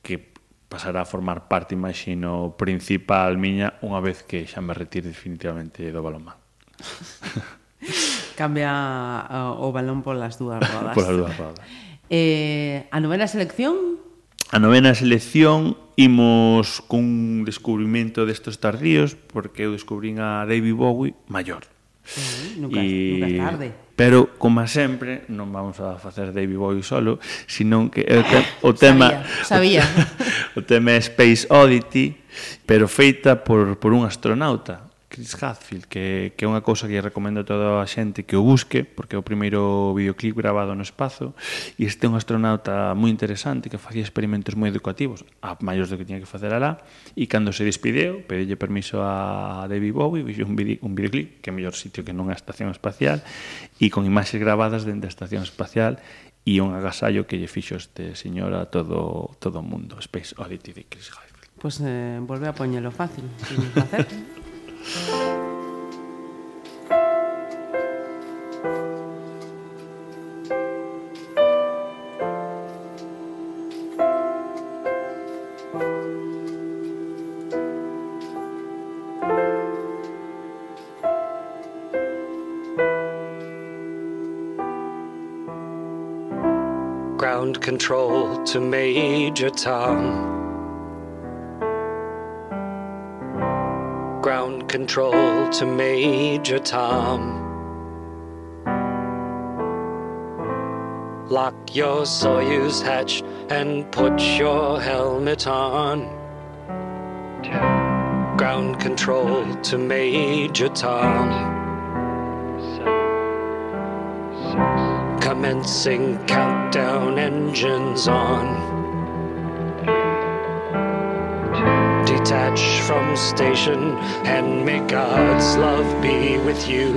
que pasará a formar parte, imagino, principal miña unha vez que xa me retire definitivamente do balonmán. [LAUGHS] Cambia o balón polas dúas rodas. [LAUGHS] polas dúas rodas. Eh, a novena selección? A novena selección imos cun descubrimento destos tardíos porque eu descubrín a David Bowie maior. Uh, nunca, e... nunca tarde. Pero, como sempre, non vamos a facer David Bowie solo, senón que o, te o [LAUGHS] tema... Sabía, sabía. O, [LAUGHS] o tema é Space Oddity, pero feita por, por un astronauta, Chris Hadfield, que, que é unha cousa que lle recomendo a toda a xente que o busque, porque é o primeiro videoclip grabado no espazo, e este é un astronauta moi interesante que facía experimentos moi educativos, a maiores do que tiña que facer alá, e cando se despideu, pedille permiso a David Bowie, vixe un, video, un videoclip, que é mellor sitio que nunha estación espacial, e con imaxes grabadas dende a estación espacial, e un agasallo que lle fixo este señor a todo todo o mundo, Space Oddity de Chris Hadfield. Pois pues, eh, volve a poñelo fácil, sin facer. [LAUGHS] Ground control to Major Tom. control to Major Tom. Lock your Soyuz hatch and put your helmet on. Ground control to Major Tom. Commencing countdown engines on. Station and may God's love be with you.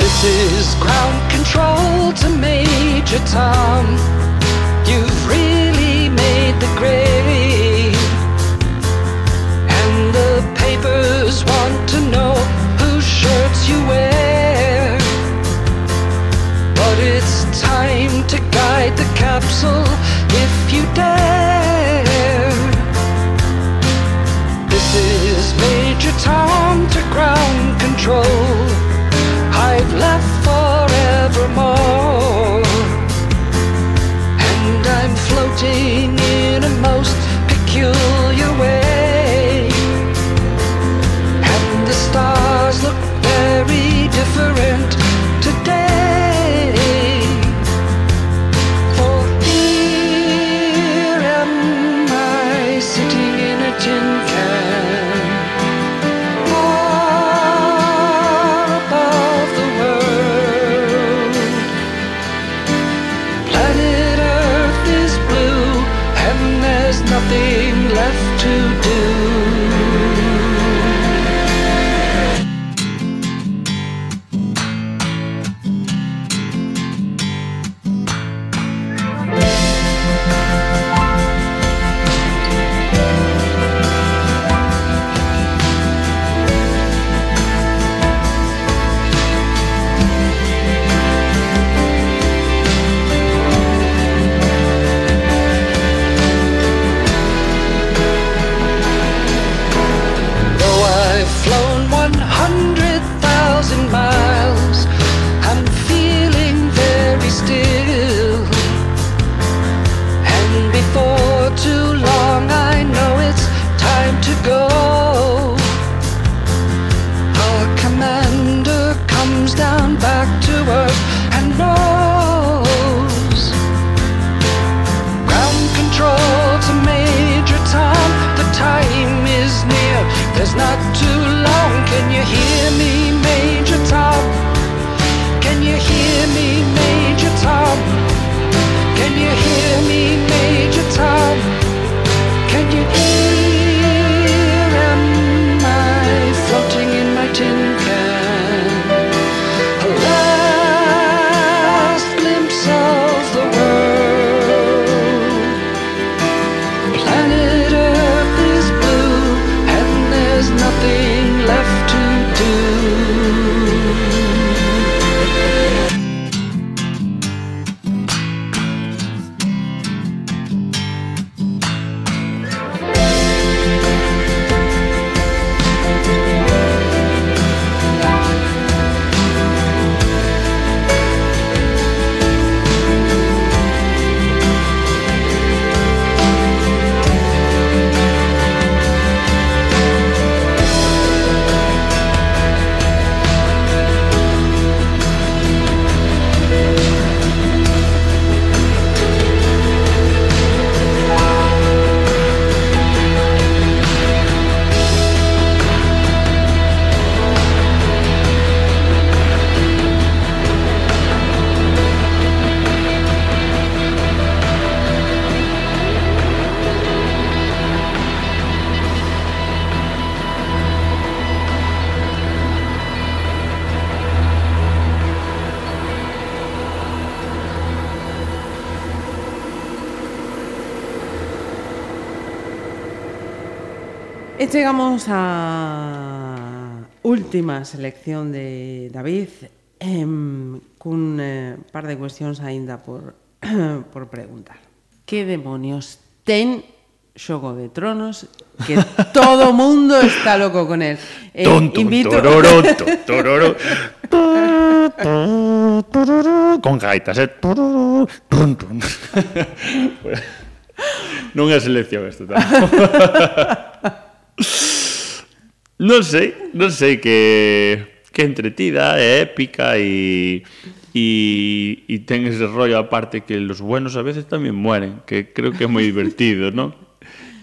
This is ground control to Major Tom. Capsule if you dare. chegamos á última selección de David em, cun eh, par de cuestións aínda por, [CLEARS THROAT] por preguntar. Que demonios ten Xogo de Tronos que [LAUGHS] todo mundo está loco con él. Eh, Tonto, invito... tororo, [LAUGHS] tororo, tororo, con gaitas, eh? Tororo, tun, tun. [LAUGHS] non é selección isto, tampouco non sei, non sei que que entretida, é épica e e, e ten ese rollo aparte que los buenos a veces tamén mueren, que creo que é moi divertido, non?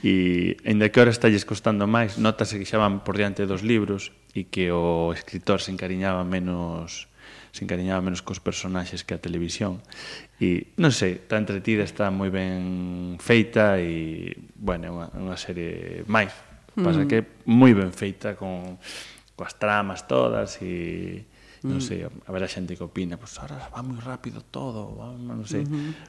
E ainda que ahora estalles costando máis, notase que xa van por diante dos libros e que o escritor se encariñaba menos se encariñaba menos cos personaxes que a televisión. E non sei, está entretida, está moi ben feita e, bueno, é unha, unha serie máis Mm. Pasa que moi ben feita con coas tramas todas e non mm. sei, a ver a xente que opina, pois pues, ahora va moi rápido todo, va, non sei.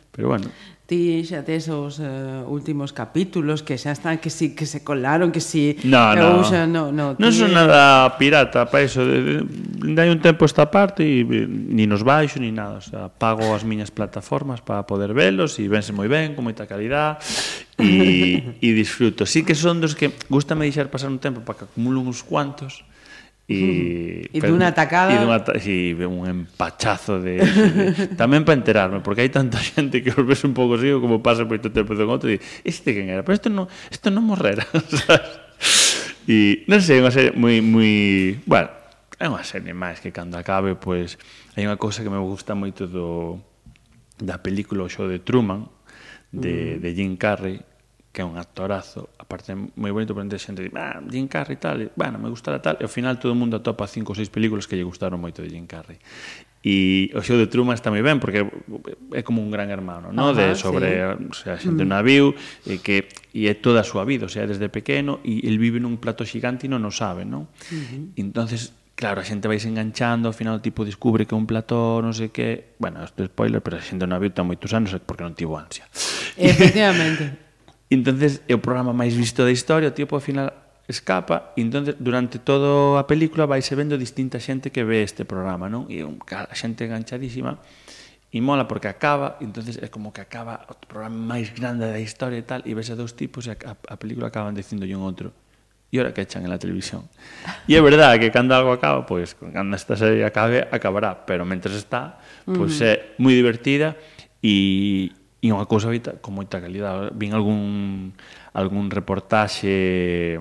Pero bueno. Ti xa tes os uh, últimos capítulos que xa están que si que se colaron, que si no, no. Xa, no, no, non son eh, nada pirata para iso. Dai un tempo esta parte e eh, ni nos baixo ni nada, o sea, pago as miñas plataformas para poder velos e vense moi ben, con moita calidad e, e disfruto. Sí que son dos que gustame deixar pasar un tempo para que acumulo uns cuantos e [LAUGHS] e dunha atacada e dunha si, un empachazo de, de [LAUGHS] tamén para enterarme porque hai tanta xente que os ves un pouco así como pasa por este tempo de outro e este quen era pero isto non isto non morrera [LAUGHS] sabes e non sei unha serie moi moi bueno é unha serie máis que cando acabe pois pues, hai unha cousa que me gusta moito do da película o show de Truman de, mm. de Jim Carrey que é un actorazo, aparte moi bonito, pero xente di, ah, Jim Carrey tal, e, bueno, me gustará tal, e ao final todo o mundo atopa cinco ou seis películas que lle gustaron moito de Jim Carrey. E o show de Truman está moi ben, porque é como un gran hermano, no? Ajá, de sobre sí. o sea, xente mm. unha viu, e que e é toda a súa vida, o sea, desde pequeno, e el vive nun plato xigante e non o sabe, non? Uh -huh. Entonces, claro, a xente vais enganchando, ao final o tipo descubre que é un plató, non sei que... Bueno, isto é spoiler, pero a xente non a viu tan moitos anos porque non tivo ansia. Efectivamente. [LAUGHS] entonces é o programa máis visto da historia, o tipo ao final escapa, e entonces durante toda a película vaise vendo distinta xente que ve este programa, non? E un, a xente enganchadísima e mola porque acaba, entonces é como que acaba o programa máis grande da historia e tal, e ves a dous tipos e a, a, a película acaban dicindo un outro e ahora que echan en la televisión. [LAUGHS] E é verdade que cando algo acaba, pois, pues, cando esta serie acabe, acabará, pero mentres está, pois pues, uh -huh. é moi divertida e e unha cousa con moita calidad. Vin algún, algún reportaxe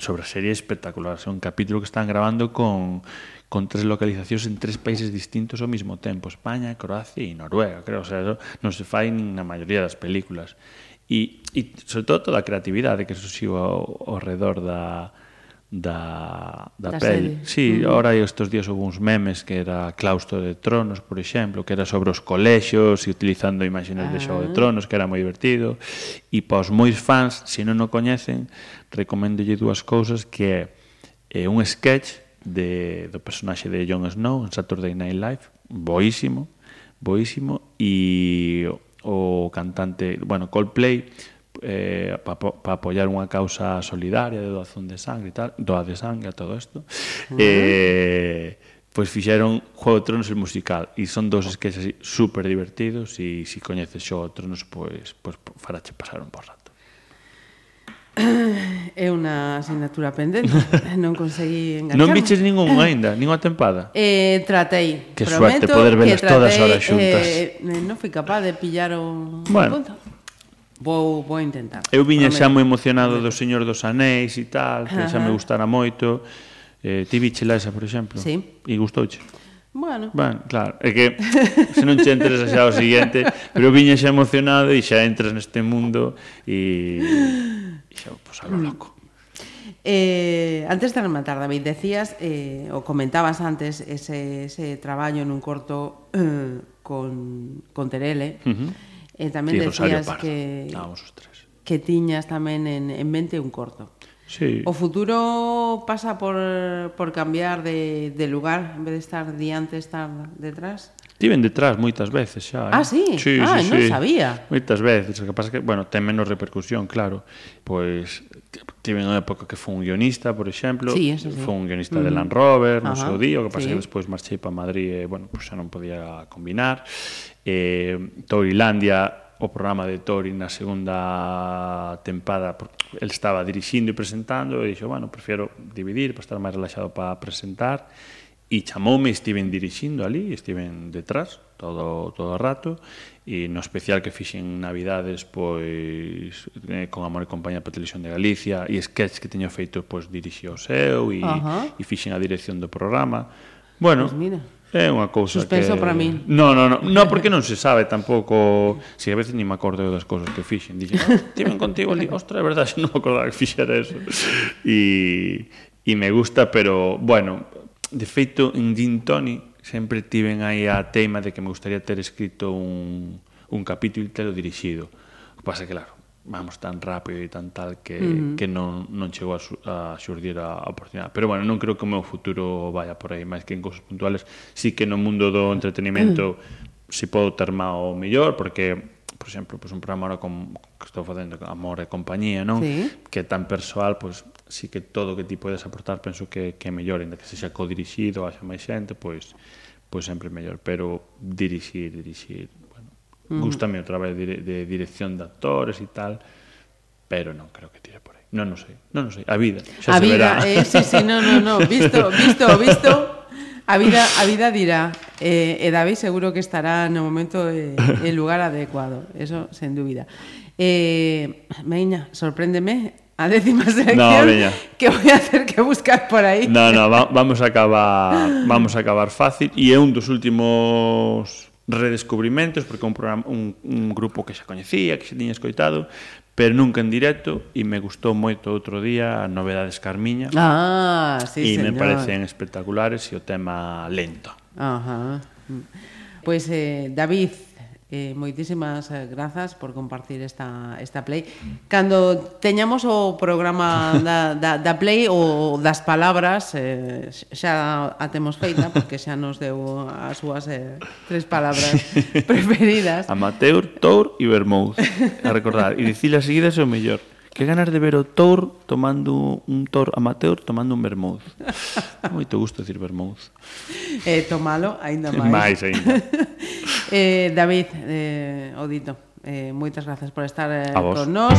sobre a serie espectacular. É un capítulo que están grabando con, con tres localizacións en tres países distintos ao mesmo tempo. España, Croacia e Noruega, creo. O sea, eso non se fai na maioría das películas. E, e sobre todo toda a creatividade que surxiu ao, ao redor da, da, da, da pel. Serie. Sí, mm. ahora estes días houve uns memes que era Claustro de Tronos, por exemplo, que era sobre os colexios e utilizando imaxes ah. de Xogo de ah. Tronos, que era moi divertido. E para os mois fans, se non o coñecen, recomendolle dúas cousas que é eh, un sketch de, do personaxe de Jon Snow en Saturday Night Live, boísimo, boísimo, e o cantante, bueno, Coldplay, eh, para pa apoyar unha causa solidaria de doazón de sangre e tal, doa de sangre a todo isto. Uh -huh. Eh, pois fixeron Juego de Tronos el musical e son dos sketches super divertidos e se si coñeces Xogo de Tronos pois, pois farache pasar un bo rato. [COUGHS] É unha asignatura pendente [LAUGHS] Non conseguí engancharme Non viches ningún ainda, ninguna tempada eh, Tratei Que Prometo suerte poder velas todas horas xuntas eh, eh, Non fui capaz de pillar o bueno, punto Vou, vou intentar. Eu viña xa moi emocionado do Señor dos Anéis e tal, que xa me gustara moito. Eh, ti vichela esa, por exemplo? Sí. E gustouche? Bueno. Ben, claro, é que [LAUGHS] se non che entres xa o seguinte, pero viña xa emocionado e xa entras neste mundo e, e xa, pois, pues, a lo loco. Eh, antes de rematar, David, decías, eh, o comentabas antes, ese, ese traballo nun corto eh, con, con Terele, uh -huh E tamén sí, decías que, ah, Estábamos os tres. que tiñas tamén en, en mente un corto. Sí. O futuro pasa por, por cambiar de, de lugar en vez de estar diante, estar detrás? Tiven detrás moitas veces xa. Eh? Ah, sí? Sí, ah, sí, non sí. sabía. Moitas veces, o que pasa que, bueno, ten menos repercusión, claro. Pois tiven unha época que foi un guionista, por exemplo, sí, eso sí. foi un guionista mm. de Land Rover, no seu día, o que pasa sí. que despois marchei para Madrid e, bueno, pois xa non podía combinar. Eh, Toilandia o programa de Tori na segunda tempada el estaba dirixindo e presentando e dixo, bueno, prefiero dividir para estar máis relaxado para presentar E chamoume, estiven dirixindo ali, estiven detrás todo, todo o rato, e no especial que fixen Navidades, pois, eh, con Amor e Compañía para Televisión de Galicia, e sketch que teño feito, pois, dirixi o seu, e, e fixen a dirección do programa. Bueno, pues mira. É unha cousa Suspenso que... para min. No, no, no, no, porque non se sabe tampouco... Si a veces ni me acordo das cousas que fixen. Dixen, ah, no, tiven contigo ali, ostra, é verdade, [LAUGHS] non me acordaba que fixera eso. E, e me gusta, pero, bueno, de feito, en Gin Tony sempre tiven aí a teima de que me gustaría ter escrito un, un capítulo e telo dirixido. O que pasa que, claro, vamos tan rápido e tan tal que, uh -huh. que non, non chegou a, su, a xurdir a, a oportunidade. Pero, bueno, non creo que o meu futuro vaya por aí, máis que en cosas puntuales. Sí que no mundo do entretenimento uh [CLEARS THROAT] si podo ter o mellor, porque por exemplo, pois pues un programa ahora con, que estou facendo Amor e Compañía, non? Sí. Que é tan persoal, pois pues, sí que todo o que ti podes aportar penso que, que é mellor, ainda que se xa codirixido, haxa máis xente, pois, pois sempre é mellor, pero dirixir, dirixir, bueno, mm. gustame o traballo de, de dirección de actores e tal, pero non creo que tire por aí. Non, non sei, non, non sei, a vida, xa a se vida, verá. Eh, sí, sí, no, no, no, visto, visto, visto, a vida, a vida dirá, eh, e David seguro que estará no momento e eh, lugar adecuado, eso sen dúbida. Eh, Meña, sorpréndeme a décima sección no, veña. que voy a hacer que buscar por aí. No, no, va, vamos a acabar vamos a acabar fácil e é un dos últimos redescubrimentos porque un programa un, un grupo que xa coñecía, que xa tiña escoitado, pero nunca en directo e me gustou moito outro día a novedades Carmiña. Ah, sí, e señor. me parecen espectaculares e o tema lento. Ajá. Pois pues, eh, David, Eh, moitísimas eh, grazas por compartir esta, esta play. Cando teñamos o programa [LAUGHS] da, da, da play ou das palabras, eh, xa a temos feita, porque xa nos deu as súas eh, tres palabras [LAUGHS] preferidas. Amateur, Tour e Vermouth, a recordar. E dicir as seguidas é o mellor. Que ganas de ver o Tour tomando un Tour amateur tomando un Vermouth. [LAUGHS] Moito gusto decir Vermouth. Eh, tomalo, aínda máis. Máis aínda. Eh, David, eh, Odito, eh, moitas grazas por estar eh, con nós.